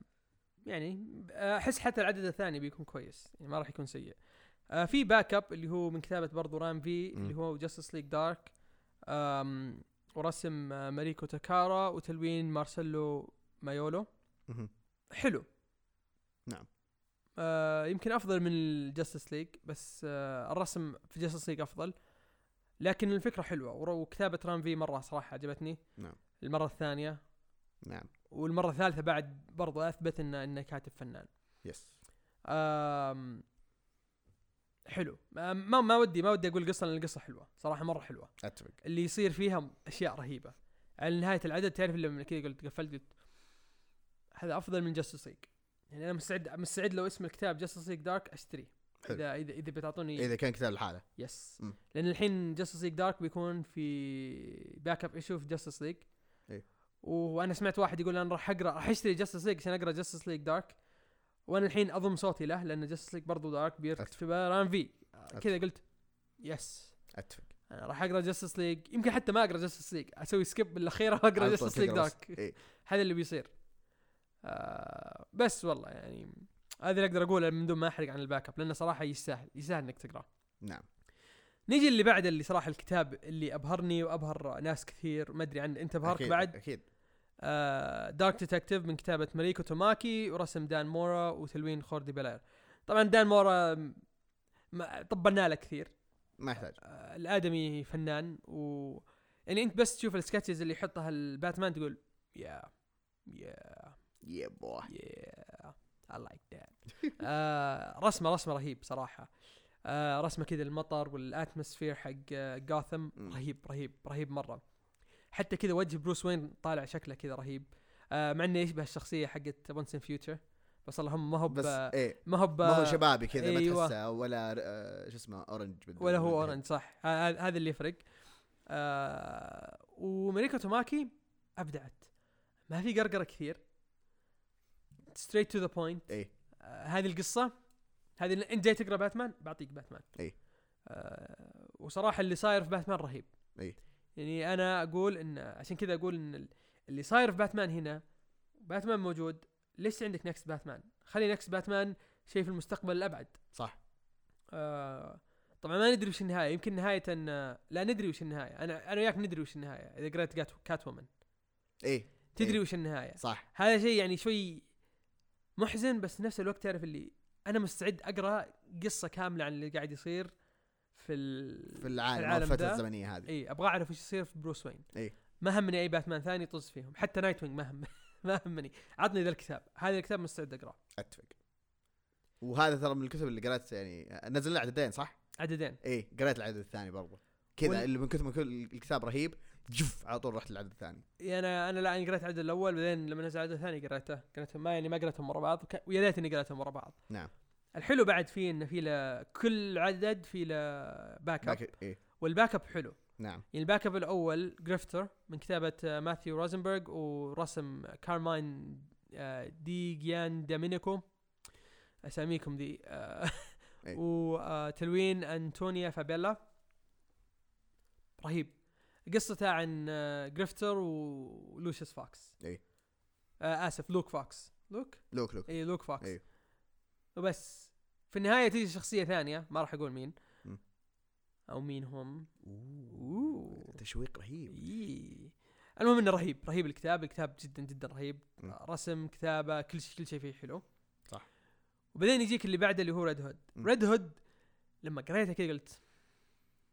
يعني أحس حتى العدد الثاني بيكون كويس. يعني ما راح يكون سيء. آه في backup اللي هو من كتابة برضو رام في. اللي هو جاستس ليج دارك ورسم آه ماريكو تاكارا وتلوين مارسيلو مايولو. حلو. نعم. آه يمكن أفضل من الجاستس ليج بس آه الرسم في جاستس ليج أفضل. لكن الفكرة حلوة وكتابة رام في مرة صراحة عجبتني. نعم. المرة الثانية. نعم. والمرة الثالثة بعد برضو أثبت انه انه كاتب فنان. yes آم حلو. ما ما ودي ما ودي أقول قصة لأن القصة حلوة. صراحة مرة حلوة. أتفق. اللي يصير فيها أشياء رهيبة. على نهاية العدد تعرف لما كذا قلت قفلت قلت هذا أفضل من جاستس ليج يعني أنا مستعد مستعد لو اسم الكتاب جاستس ليج دارك أشتريه. اذا اذا إذا بتعطوني إذا كان كتاب لحاله yes مم. لأن الحين جاستس ليج دارك بيكون في backup issue في جاستس ليج إيه. وأنا سمعت واحد يقول أنا راح اقرا راح أشتري جاستس ليج عشان أقرأ جاستس ليج دارك وأنا الحين أضم صوتي له لأن جاستس ليج برضو دارك. في run في كذا قلت yes أتفق. أنا راح أقرأ جاستس ليج يمكن حتى ما أقرأ جاستس ليج أسوي skip بالاخيره وأقرأ جاستس ليج. دارك. إيه. هذا اللي بيصير. آه بس والله يعني هذا اللي أقدر أقوله من دون ما أحرق عن ال backup لأنه صراحة يستاهل يستاهل إنك تقرأه. نعم. نيجي اللي بعد اللي صراحة الكتاب اللي أبهرني وأبهر ناس كثير ما أدري عن أنت أبهرك أكيد- بعد؟ أكيد. دارك ديتكتيف من كتابة ماريكو توماكي ورسم دان مورا وتلوين خوردي بلاير طبعا دان مورا طبلنا له كثير. ما يحتاج. آه الآدمي فنان و يعني أنت بس تشوف ال sketches اللي يحطها الباتمان تقول يا يا يا بوي I like that. [laughs] آه رسمه رسمة رهيب صراحة. آه رسمة كذا المطر وال atmosphere حق آه جاثم مم. رهيب رهيب رهيب مرة. حتى كذا وجه بروس وين طالع شكله كذا رهيب. آه مع إنه يشبه الشخصية حقت Once and Future بس اللهم ما هو بس إيه. ما هو ما هو شبابي كذا ما أيوة. تحسه ولا آه، شو اسمه orange ولا هو. orange صح. هذا اللي يفرق. آه وماريكو توماكي أبدعت. ما في قرقرة كثير. straight to the point إيه. هذه القصة. هذه انت جاي تقرأ باتمان بعطيك باتمان. إيه. آه وصراحة اللي صاير في باتمان رهيب. إيه. يعني أنا أقول إن عشان كذا أقول إن ال- اللي صاير في باتمان هنا باتمان موجود ليش عندك next باتمان؟ خلي next باتمان شيء في المستقبل الأبعد. صح. آه طبعا ما ندري وش النهاية يمكن نهاية إن لا ندري وش النهاية. أنا أنا وياك ندري وش النهاية إذا قريت كات, كات وومن إيه. تدري إيه. وش النهاية. صح. هذا شيء يعني شوي محزن بس نفس الوقت تعرف اللي أنا مستعد أقرأ قصة كاملة عن اللي قاعد يصير. في. في العالم, العالم الفترة. الزمنية هذه. إي أبغى أعرف إيش يصير في بروس وين. إي. ما همني أي باتمان ثاني طز فيهم. حتى نايت وينج ما هم [laughs] ما همني. عطني ذا الكتاب. هذا الكتاب مستعد أقرأه. أتفق. وهذا ترى من الكتب اللي قرأت يعني نزل له عددين صح؟ عددين. إيه قريت العدد الثاني برضه كذا وال- اللي من كل الكتاب رهيب جف على طول رحت للعدد الثاني. أنا أنا لا أنا قريت العدد الأول بعدين لما نزل العدد الثاني قريته قريتهم ما يعني ما قريتهم ورا بعض. ويا ليتني قريتهم ورا بعض. نعم. الحلو بعد فيه إنه في له كل عدد في له backup back وال backup حلو. نعم. يعني ال backup الأول جريفتر من كتابة آه، ماثيو روزنبرغ ورسم كارماين آه، دي جيان دومينيكو أساميكم دي آه، [laughs] أي. وتلوين انطونيا فابيلا. رهيب. قصته عن آه، جريفتر ولوشيس فوكس اي آه آسف Luke Fox Luke Luke Luke اي Luke Fox أي. وبس. في النهاية تيجي شخصية ثانية ما راح أقول مين. م. أو مين هم أوه. تشويق رهيب. إيه. المهم إنه رهيب. رهيب الكتاب. الكتاب جدا جدا رهيب. م. رسم كتابة كل شيء كل شيء فيه حلو. صح. وبعدين يجيك اللي بعده اللي هو Red Hood م. Red Hood لما قريته كذا قلت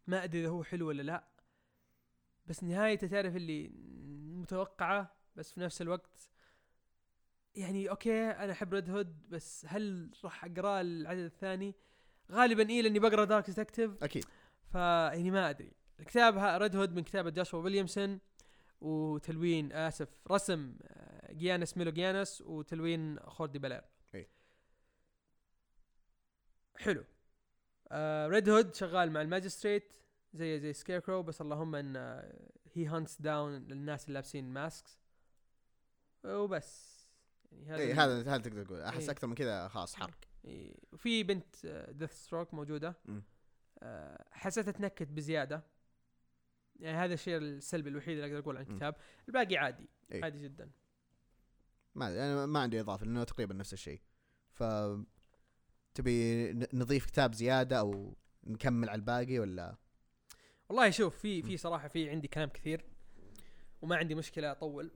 ما أدري إذا هو حلو ولا لا. بس نهايته تعرف اللي متوقعة بس في نفس الوقت يعني okay أنا أحب Red Hood بس هل راح اقراه العدد الثاني؟ غالبا إيه لأني بقرأ Dark Detective أكيد. فيعني ما أدري. الكتاب Red Hood من كتابة Joshua Williamson وتلوين آسف رسم آه، Giannis Milonogiannis وتلوين Jordie Bellaire. إي. حلو. آه Red Hood شغال مع ال Magistrate زي زي Scarecrow بس اللهم إن هي hunts down الناس اللي لابسين masks وبس. يعني اي ال- هذا هذا تقدر تقول. أحس إيه. أكثر من كذا خلاص حرق. إيه، وفي بنت Deathstroke موجودة. آه، حسيتها تنكت بزيادة. يعني هذا الشيء السلبي الوحيد اللي أقدر أقول عن. الكتاب. الباقي عادي إيه. عادي جدا. ما أنا ما عندي إضافة لأنه تقريبا نفس الشيء. ف تبي نضيف كتاب زيادة أو نكمل على الباقي ولا؟ والله شوف في في صراحة في عندي كلام كثير. وما عندي مشكلة أطول.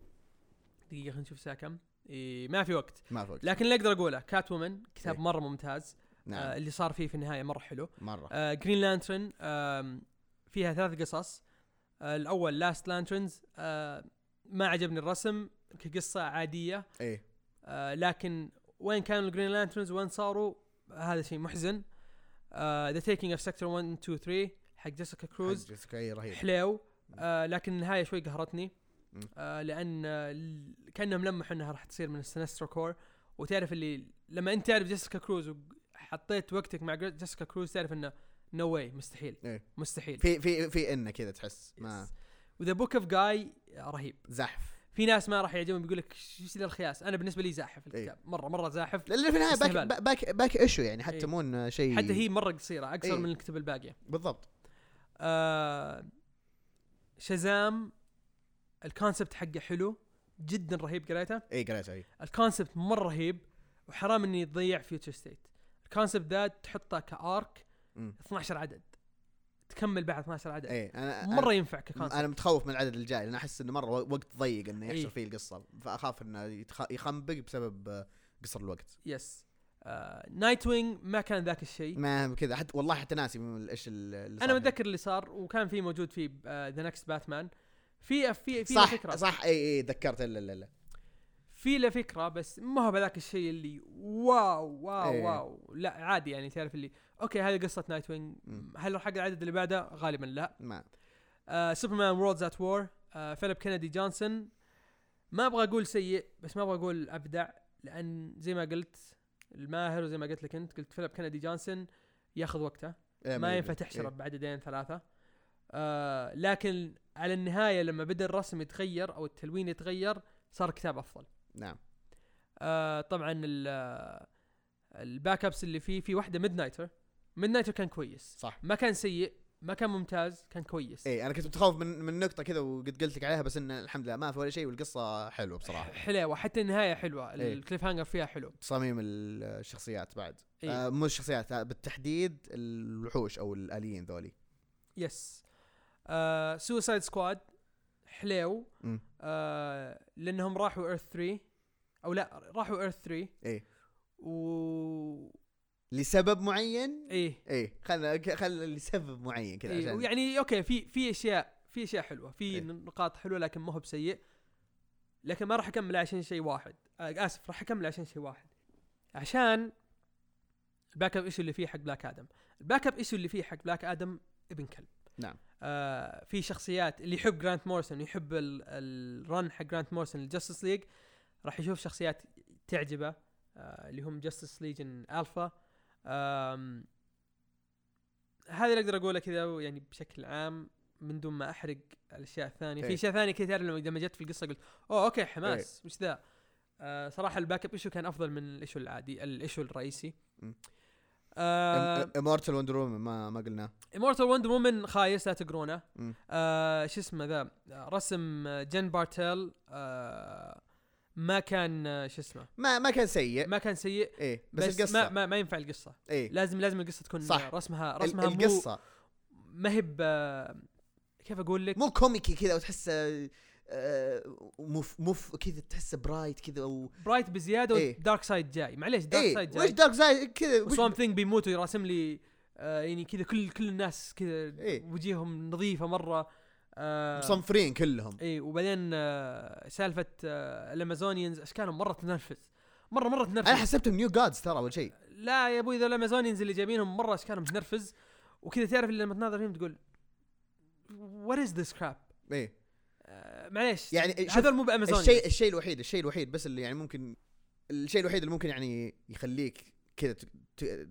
دقيقة خلينا نشوف الساعة كم. إيه ما في وقت. ما في وقت. لكن اللي أقدر أقوله Catwoman كتاب إيه. مرة ممتاز. آه نعم اللي صار فيه في النهاية مرة حلو. مرة. آه Green Lantern آم، فيها ثلاث قصص. آه الأول Last Lanterns آه ما عجبني الرسم كقصة عادية. إيه آه لكن وين كانوا ال Green Lanterns وين صاروا؟ هذا شيء محزن. The Taking of Sector 1 2 3 حق Jessica Cruz حق جيسيكا، إيه، رهيب. حليو. آه لكن النهاية شوي قهرتني. آه لأن كانهم لمحوا إنها راح تصير من ال Sinestro Corps. وتعرف اللي لما أنت تعرف Jessica Cruz وحطيت وقتك مع Jessica Cruz تعرف إنه no way مستحيل. إيه. مستحيل. في في في إنه كذا تحس ما و The Book of Guy رهيب. زحف. في ناس ما راح يعجبهم بيقول لك إيش ذا الخياس أنا بالنسبة لي زاحف إيه. الكتاب. مره مرة زاحف. لأن في النهاية باك. back back issue يعني حتى إيه. مو شيء حتى هي مرة قصيرة أقصر إيه. من الكتب الباقية. بالضبط. آه Shazam ال concept حقه حلو جدا رهيب قريته. اي قريتها اي ال concept مرة رهيب وحرام اني تضيع Future State ال concept ده تحطه ك arc مم. 12 عدد. تكمل بعد 12 عدد. اي أنا مرة ينفع أنا, ك concept أنا متخوف من العدد الجاي لأن أحس إنه مرة وقت ضيق إنه يحشر إيه. فيه القصة. فأخاف إنه يخنبق بسبب آه، قصر الوقت. yes آه Nightwing ما كان ذاك الشيء. ما كذا. حتى والله حتى ناسي إيش اللي أنا صار. متذكر اللي صار وكان في موجود في The Next Batman في في في صح فكرة. صح. اي اي ذكرت. لا لا لا. في له فكرة بس ما هو بذاك الشيء اللي wow wow إيه. wow. لا عادي يعني تعرف اللي okay هذه قصة Nightwing. هل راح العدد اللي بعده؟ غالبا لا. ما. آه Superman Worlds of War Phillip Kennedy Johnson ما أبغى أقول سيء بس ما أبغى أقول أبدع لأن زي ما قلت الماهر وزي ما قلت لك أنت قلت Phillip Kennedy Johnson ياخذ وقته. إيه، ما ينفع إيه. تحشره بعددين ثلاثة. آه لكن على النهاية لما بدأ الرسم يتغير أو التلوين يتغير صار كتاب أفضل. نعم. آه طبعا ال- آه، ال backups اللي فيه في واحدة ميد نايتر ميد نايتر كان كويس. صح. ما كان سيء ما كان ممتاز كان كويس. اي أنا كنت متخوف من من نقطة كذا وقد قلت لك عليها بس انه الحمد لله ما في ولا شيء والقصة حلوة بصراحة. حلوة حتى النهاية حلوة. إيه. ال cliffhanger فيها حلو. تصاميم الشخصيات بعد. إيه. آه مو الشخصيات لا بالتحديد الوحوش أو الآليين ذولي. yes آه Suicide Squad حليو. آه لأنهم راحوا ايرث 3 أو لا راحوا Earth 3 إيه. و لسبب معين؟ إيه. إيه. خلنا خلنا لسبب معين كذا إيه عشان ويعني okay في في أشياء في أشياء حلوة. في إيه. نقاط حلوة لكن ما هو بسيء. لكن ما راح أكمل عشان شيء واحد. آه آسف راح أكمل عشان شيء واحد. عشان ال backup issue اللي فيه حق Black Adam ال backup issue اللي فيه حق Black Adam ابن كلب. نعم. آه في شخصيات اللي يحب Grant Morrison يحب ال- ال run حق Grant Morrison ال Justice League راح يشوف شخصيات تعجبه آه اللي هم Justice Legion Alpha هذا اللي أقدر أقوله كذا يعني بشكل عام من دون ما أحرق الأشياء الثانية. في إيه. اشياء ثانية كذا تعرف لما جت في القصة قلت أوه okay حماس وش ذا؟ آه صراحة ال backup issue كان أفضل من ال issue العادي ال issue الرئيسي. مم. Immortal Wonder ما ما قلنا. Immortal Wonder Woman خايس لا تقرونه. آه شو اسمه ذا؟ رسم Jen Bartel آه ما كان آه، شو اسمه؟ ما ما كان سيء. ما كان سيء إيه بس, بس, القصة. ما, ما ما ينفع القصة. إيه. لازم لازم القصة تكون صح. رسمها رسمها القصة. ما هي كيف أقول لك؟ مو كوميكي كذا وتحسه آه، مف مف كذا تحسه bright كذا و bright بزيادة إيه. و Darkseid جاي. معليش دارك إيه. side وش جاي. دارك سايد كذا وش وسوام ثينج بيموت ويراسم لي آه يعني كذا كل كل الناس كذا إيه. وجيههم نظيفة مرة. آه مصنفرين كلهم. اي وبعدين آه سالفة آه ال Amazonians اشكالهم مرة تنرفز. مره مرة تنرفز. أنا حسبتهم New Gods ترى أول شيء. لا يا أبوي ذا ال Amazonians اللي جايبينهم مرة اشكالهم تنرفز وكذا تعرف اللي لما تناظر فيهم تقول what is this crap إيه. معليش يعني هذول مو ب Amazonians الشيء الشيء الوحيد الشيء الوحيد بس اللي يعني ممكن الشيء الوحيد اللي ممكن يعني يخليك كذا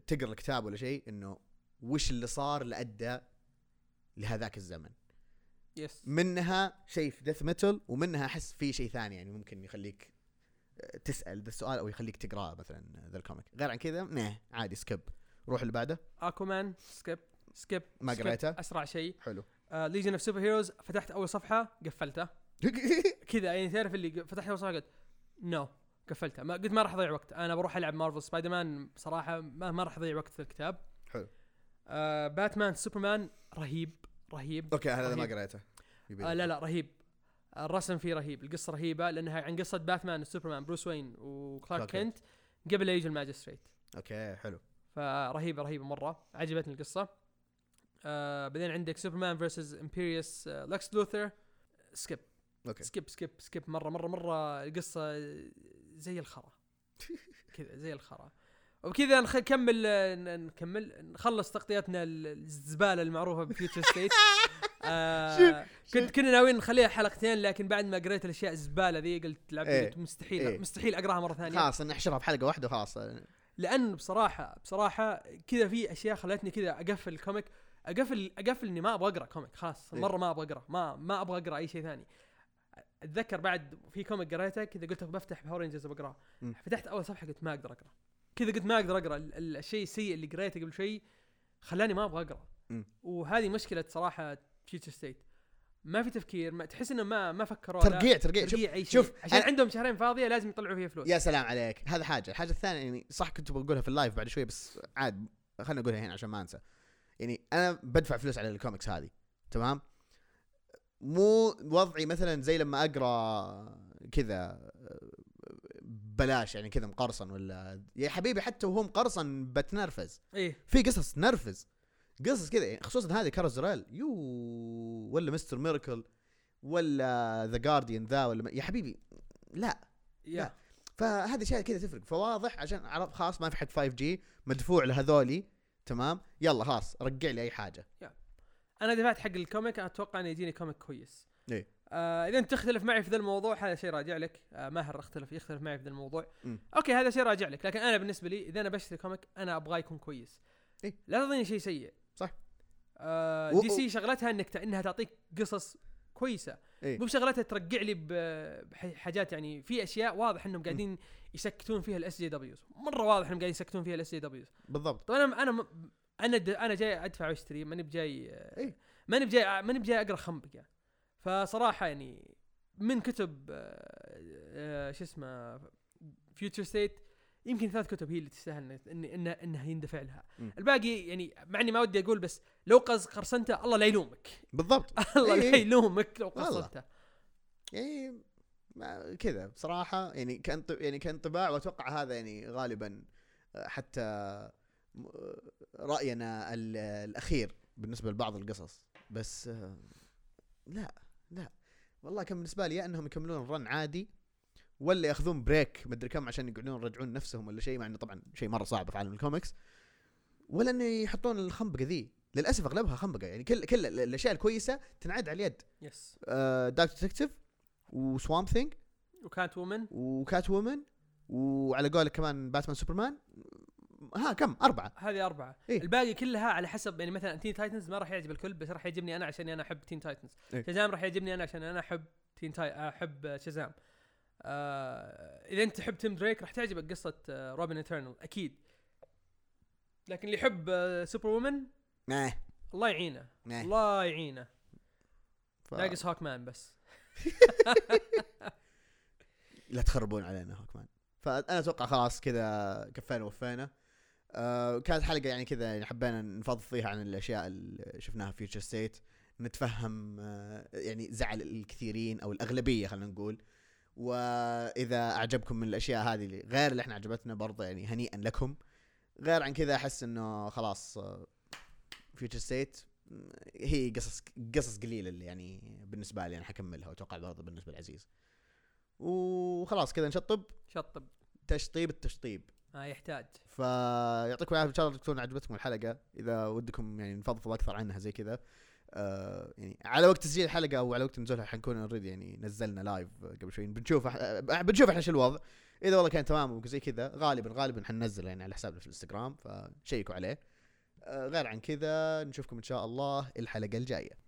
تقرأ الكتاب ولا شيء إنه وش اللي صار اللي ادى لهذاك الزمن. yes منها شيء في Death Metal ومنها أحس في شيء ثاني يعني ممكن يخليك آه، تسأل ذا السؤال أو يخليك تقرأه مثلا ذا ال comic. غير عن كذا nah عادي skip روح اللي بعده. Aquaman skip skip ما قريته؟ أسرع شيء. حلو. Legion of Super-Heroes فتحت أول صفحة قفلته. [laughs] كذا يعني تعرف اللي فتحت اول صفحه قلت no قفلتها. ما قلت ما راح أضيع وقت. أنا بروح ألعب Marvel Spider-Man بصراحة ما, ما راح أضيع وقت في الكتاب. حلو. آه باتمان سوبرمان رهيب رهيب أوكي هذا ما. قريته. آه لا لا رهيب. الرسم فيه رهيب القصة رهيبة لأنها عن قصة باتمان وسوبرمان بروس وين وكلارك كلارك كنت قبل لا يجي ال Magistrate. أوكي حلو. فرهيبة رهيبة مرة. عجبتني القصة. آه بعدين عندك سوبرمان versus Imperious Lex لوثر skip أوكي. skip skip skip مرة مرة مرة القصة زي الخرا. [laughs] كذا زي الخرا. وبكذا نكمل نكمل نخلص تغطيتنا ال- الزبالة المعروفة ب Future State [laughs] آه كنت كنا ناويين نخليها حلقتين لكن بعد ما قريت الأشياء الزبالة ذي قلت لعبد إيه. قلت مستحيل إيه. مستحيل أقراها مرة ثانية. خلاص نحشرها في حلقة واحدة وخلاص. لأن بصراحة بصراحة كذا في أشياء خلتني كذا أقفل ال comic. أقفل أقفل إني ما أبغى أقرأ comic خلاص. إيه. مرة ما أبغى أقرأ. ما ما أبغى أقرأ أي شيء ثاني. أتذكر بعد في comic قريته كذا قلت بفتح Power Rangers بقراه. فتحت أول صفحة قلت ما أقدر اقرا كذا قلت ما أقدر اقرا ال- ال- الشيء السيء اللي قريته قبل شوي خلاني ما أبغى اقرا. وهذه مشكلة صراحة Future State ما في تفكير ما تحس إنه ما ما فكروا ترقيع ترقيع. شوف ترقيع شيء. شوف، عشان أنا- عندهم شهرين فاضية لازم يطلعوا فيها فلوس. يا سلام عليك. هذا حاجة. الحاجة الثانية يعني صح كنت بقولها في ال live بعد شوي بس عاد خلينا نقولها هنا عشان ما أنسى. يعني أنا بدفع فلوس على الكوميكس هذه تمام؟ مو وضعي مثلا زي لما أقرأ كذا بلاش يعني كذا مقرصن ولا يا حبيبي حتى وهو مقرصن بتنرفز. إيه. في قصص نرفز قصص كذا يعني خصوصا هذه كارزرال يو ولا Mister Miracle ولا The Guardian ذا ولا يا حبيبي لا يا. لا. فهذه أشياء كذا تفرق. فواضح عشان عرف خلاص ما في حق 5G مدفوع لهذولي تمام؟ يلا خلاص رجع لي أي حاجة. أنا دفعت حق ال comic أتوقع إنه يجيني comic كويس إيه. آه إذا انت تختلف معي في ذا الموضوع هذا شيء راجع لك آه ماهر اختلف يختلف معي في ذا الموضوع مم. أوكي هذا شيء راجع لك لكن أنا بالنسبة لي إذا أنا بشتري comic أنا أبغاه يكون كويس إيه. لا تعطيني شيء سيء صح. آه و- DC شغلتها إنك. إنها تعطيك قصص كويسة إيه. مو بشغلتها ترقع لي بحاجات يعني في أشياء واضح إنهم قاعدين يسكتون فيها الاس جي دبليوز مرة واضح إنهم قاعدين يسكتون فيها الاس جي دبليوز بالضبط طيب أنا أنا م- أنا د- أنا جاي أدفع وأشتري ماني بجاي إيه. ماني بجاي ماني بجاي أقرأ خنبقة فصراحة يعني من كتب آه، آه، شو اسمه Future State يمكن ثلاث كتب هي اللي تستاهل إن- إن إنها إنها يندفع لها مم. الباقي يعني مع إني ما ودي أقول بس لو قز قرصنته الله لا يلومك بالضبط [laughs] الله لا. يلومك لو. قرصنته يعني ما- كذا بصراحة يعني كان يعني كان طباع وأتوقع هذا يعني غالبا آه، حتى م- رأينا ال- الأخير بالنسبة لبعض القصص. بس آه، لا لا. والله كان بالنسبة لي يا أنهم يكملون ال run عادي ولا ياخذون break مدري كم عشان يقعدون يرجعون نفسهم ولا شيء مع إنه طبعا شيء مرة صعب في عالم الكوميكس ولا إنه يحطون الخنبقة ذي. للأسف أغلبها خنبقة. يعني كل كل ال- الأشياء الكويسة تنعاد على اليد. yes Dark Detective و Swamp Thing وكانت woman و Catwoman وعلى قولك كمان باتمان سوبرمان ها كم؟ أربعة. هذه أربعة. إيه؟ الباقي كلها على حسب يعني مثلا Teen Titans ما راح يعجب الكل بس راح يعجبني أنا عشان أنا أحب Teen Titans إيه؟ شازام راح يعجبني أنا عشان أنا أحب Teen Ti أحب شازام. آه إذا أنت تحب تيم دريك راح تعجبك قصة آه Robin Eternal أكيد. لكن اللي يحب آه Superwoman nah الله يعينه. nah الله يعينه. ف... ناقص Hawkman بس. [laughs] لا تخربون علينا Hawkman فأنا أتوقع خلاص كذا كفينا وفينا آه كانت حلقة يعني كذا يعني حبينا نفضفض فيها عن الأشياء اللي شفناها في Future State نتفهم آه يعني زعل الكثيرين أو الأغلبية خلينا نقول. وإذا أعجبكم من الأشياء هذه اللي غير اللي إحنا عجبتنا برضه يعني هنيئا لكم. غير عن كذا أحس إنه خلاص Future State هي قصص قصص قليلة اللي يعني بالنسبة لي أنا حكملها وأتوقع برضه بالنسبة لعزيز. وخلاص كذا نشطب. شطب. تشطيب التشطيب. ما يحتاج. فيعطيكم العافية. إن شاء الله تكون عجبتكم الحلقة. إذا ودكم يعني نفضفض أكثر عنها زي كذا. آه يعني على وقت تسجيل الحلقة أو على وقت نزولها حنكون already يعني نزلنا live قبل شوي. بنشوف أح- بنشوف إحنا شو الوضع. إذا والله كان تمام وزي كذا غالبا غالبا حننزل يعني على حسابنا في الإنستغرام. فشيكوا عليه. آه غير عن كذا نشوفكم إن شاء الله الحلقة الجاية.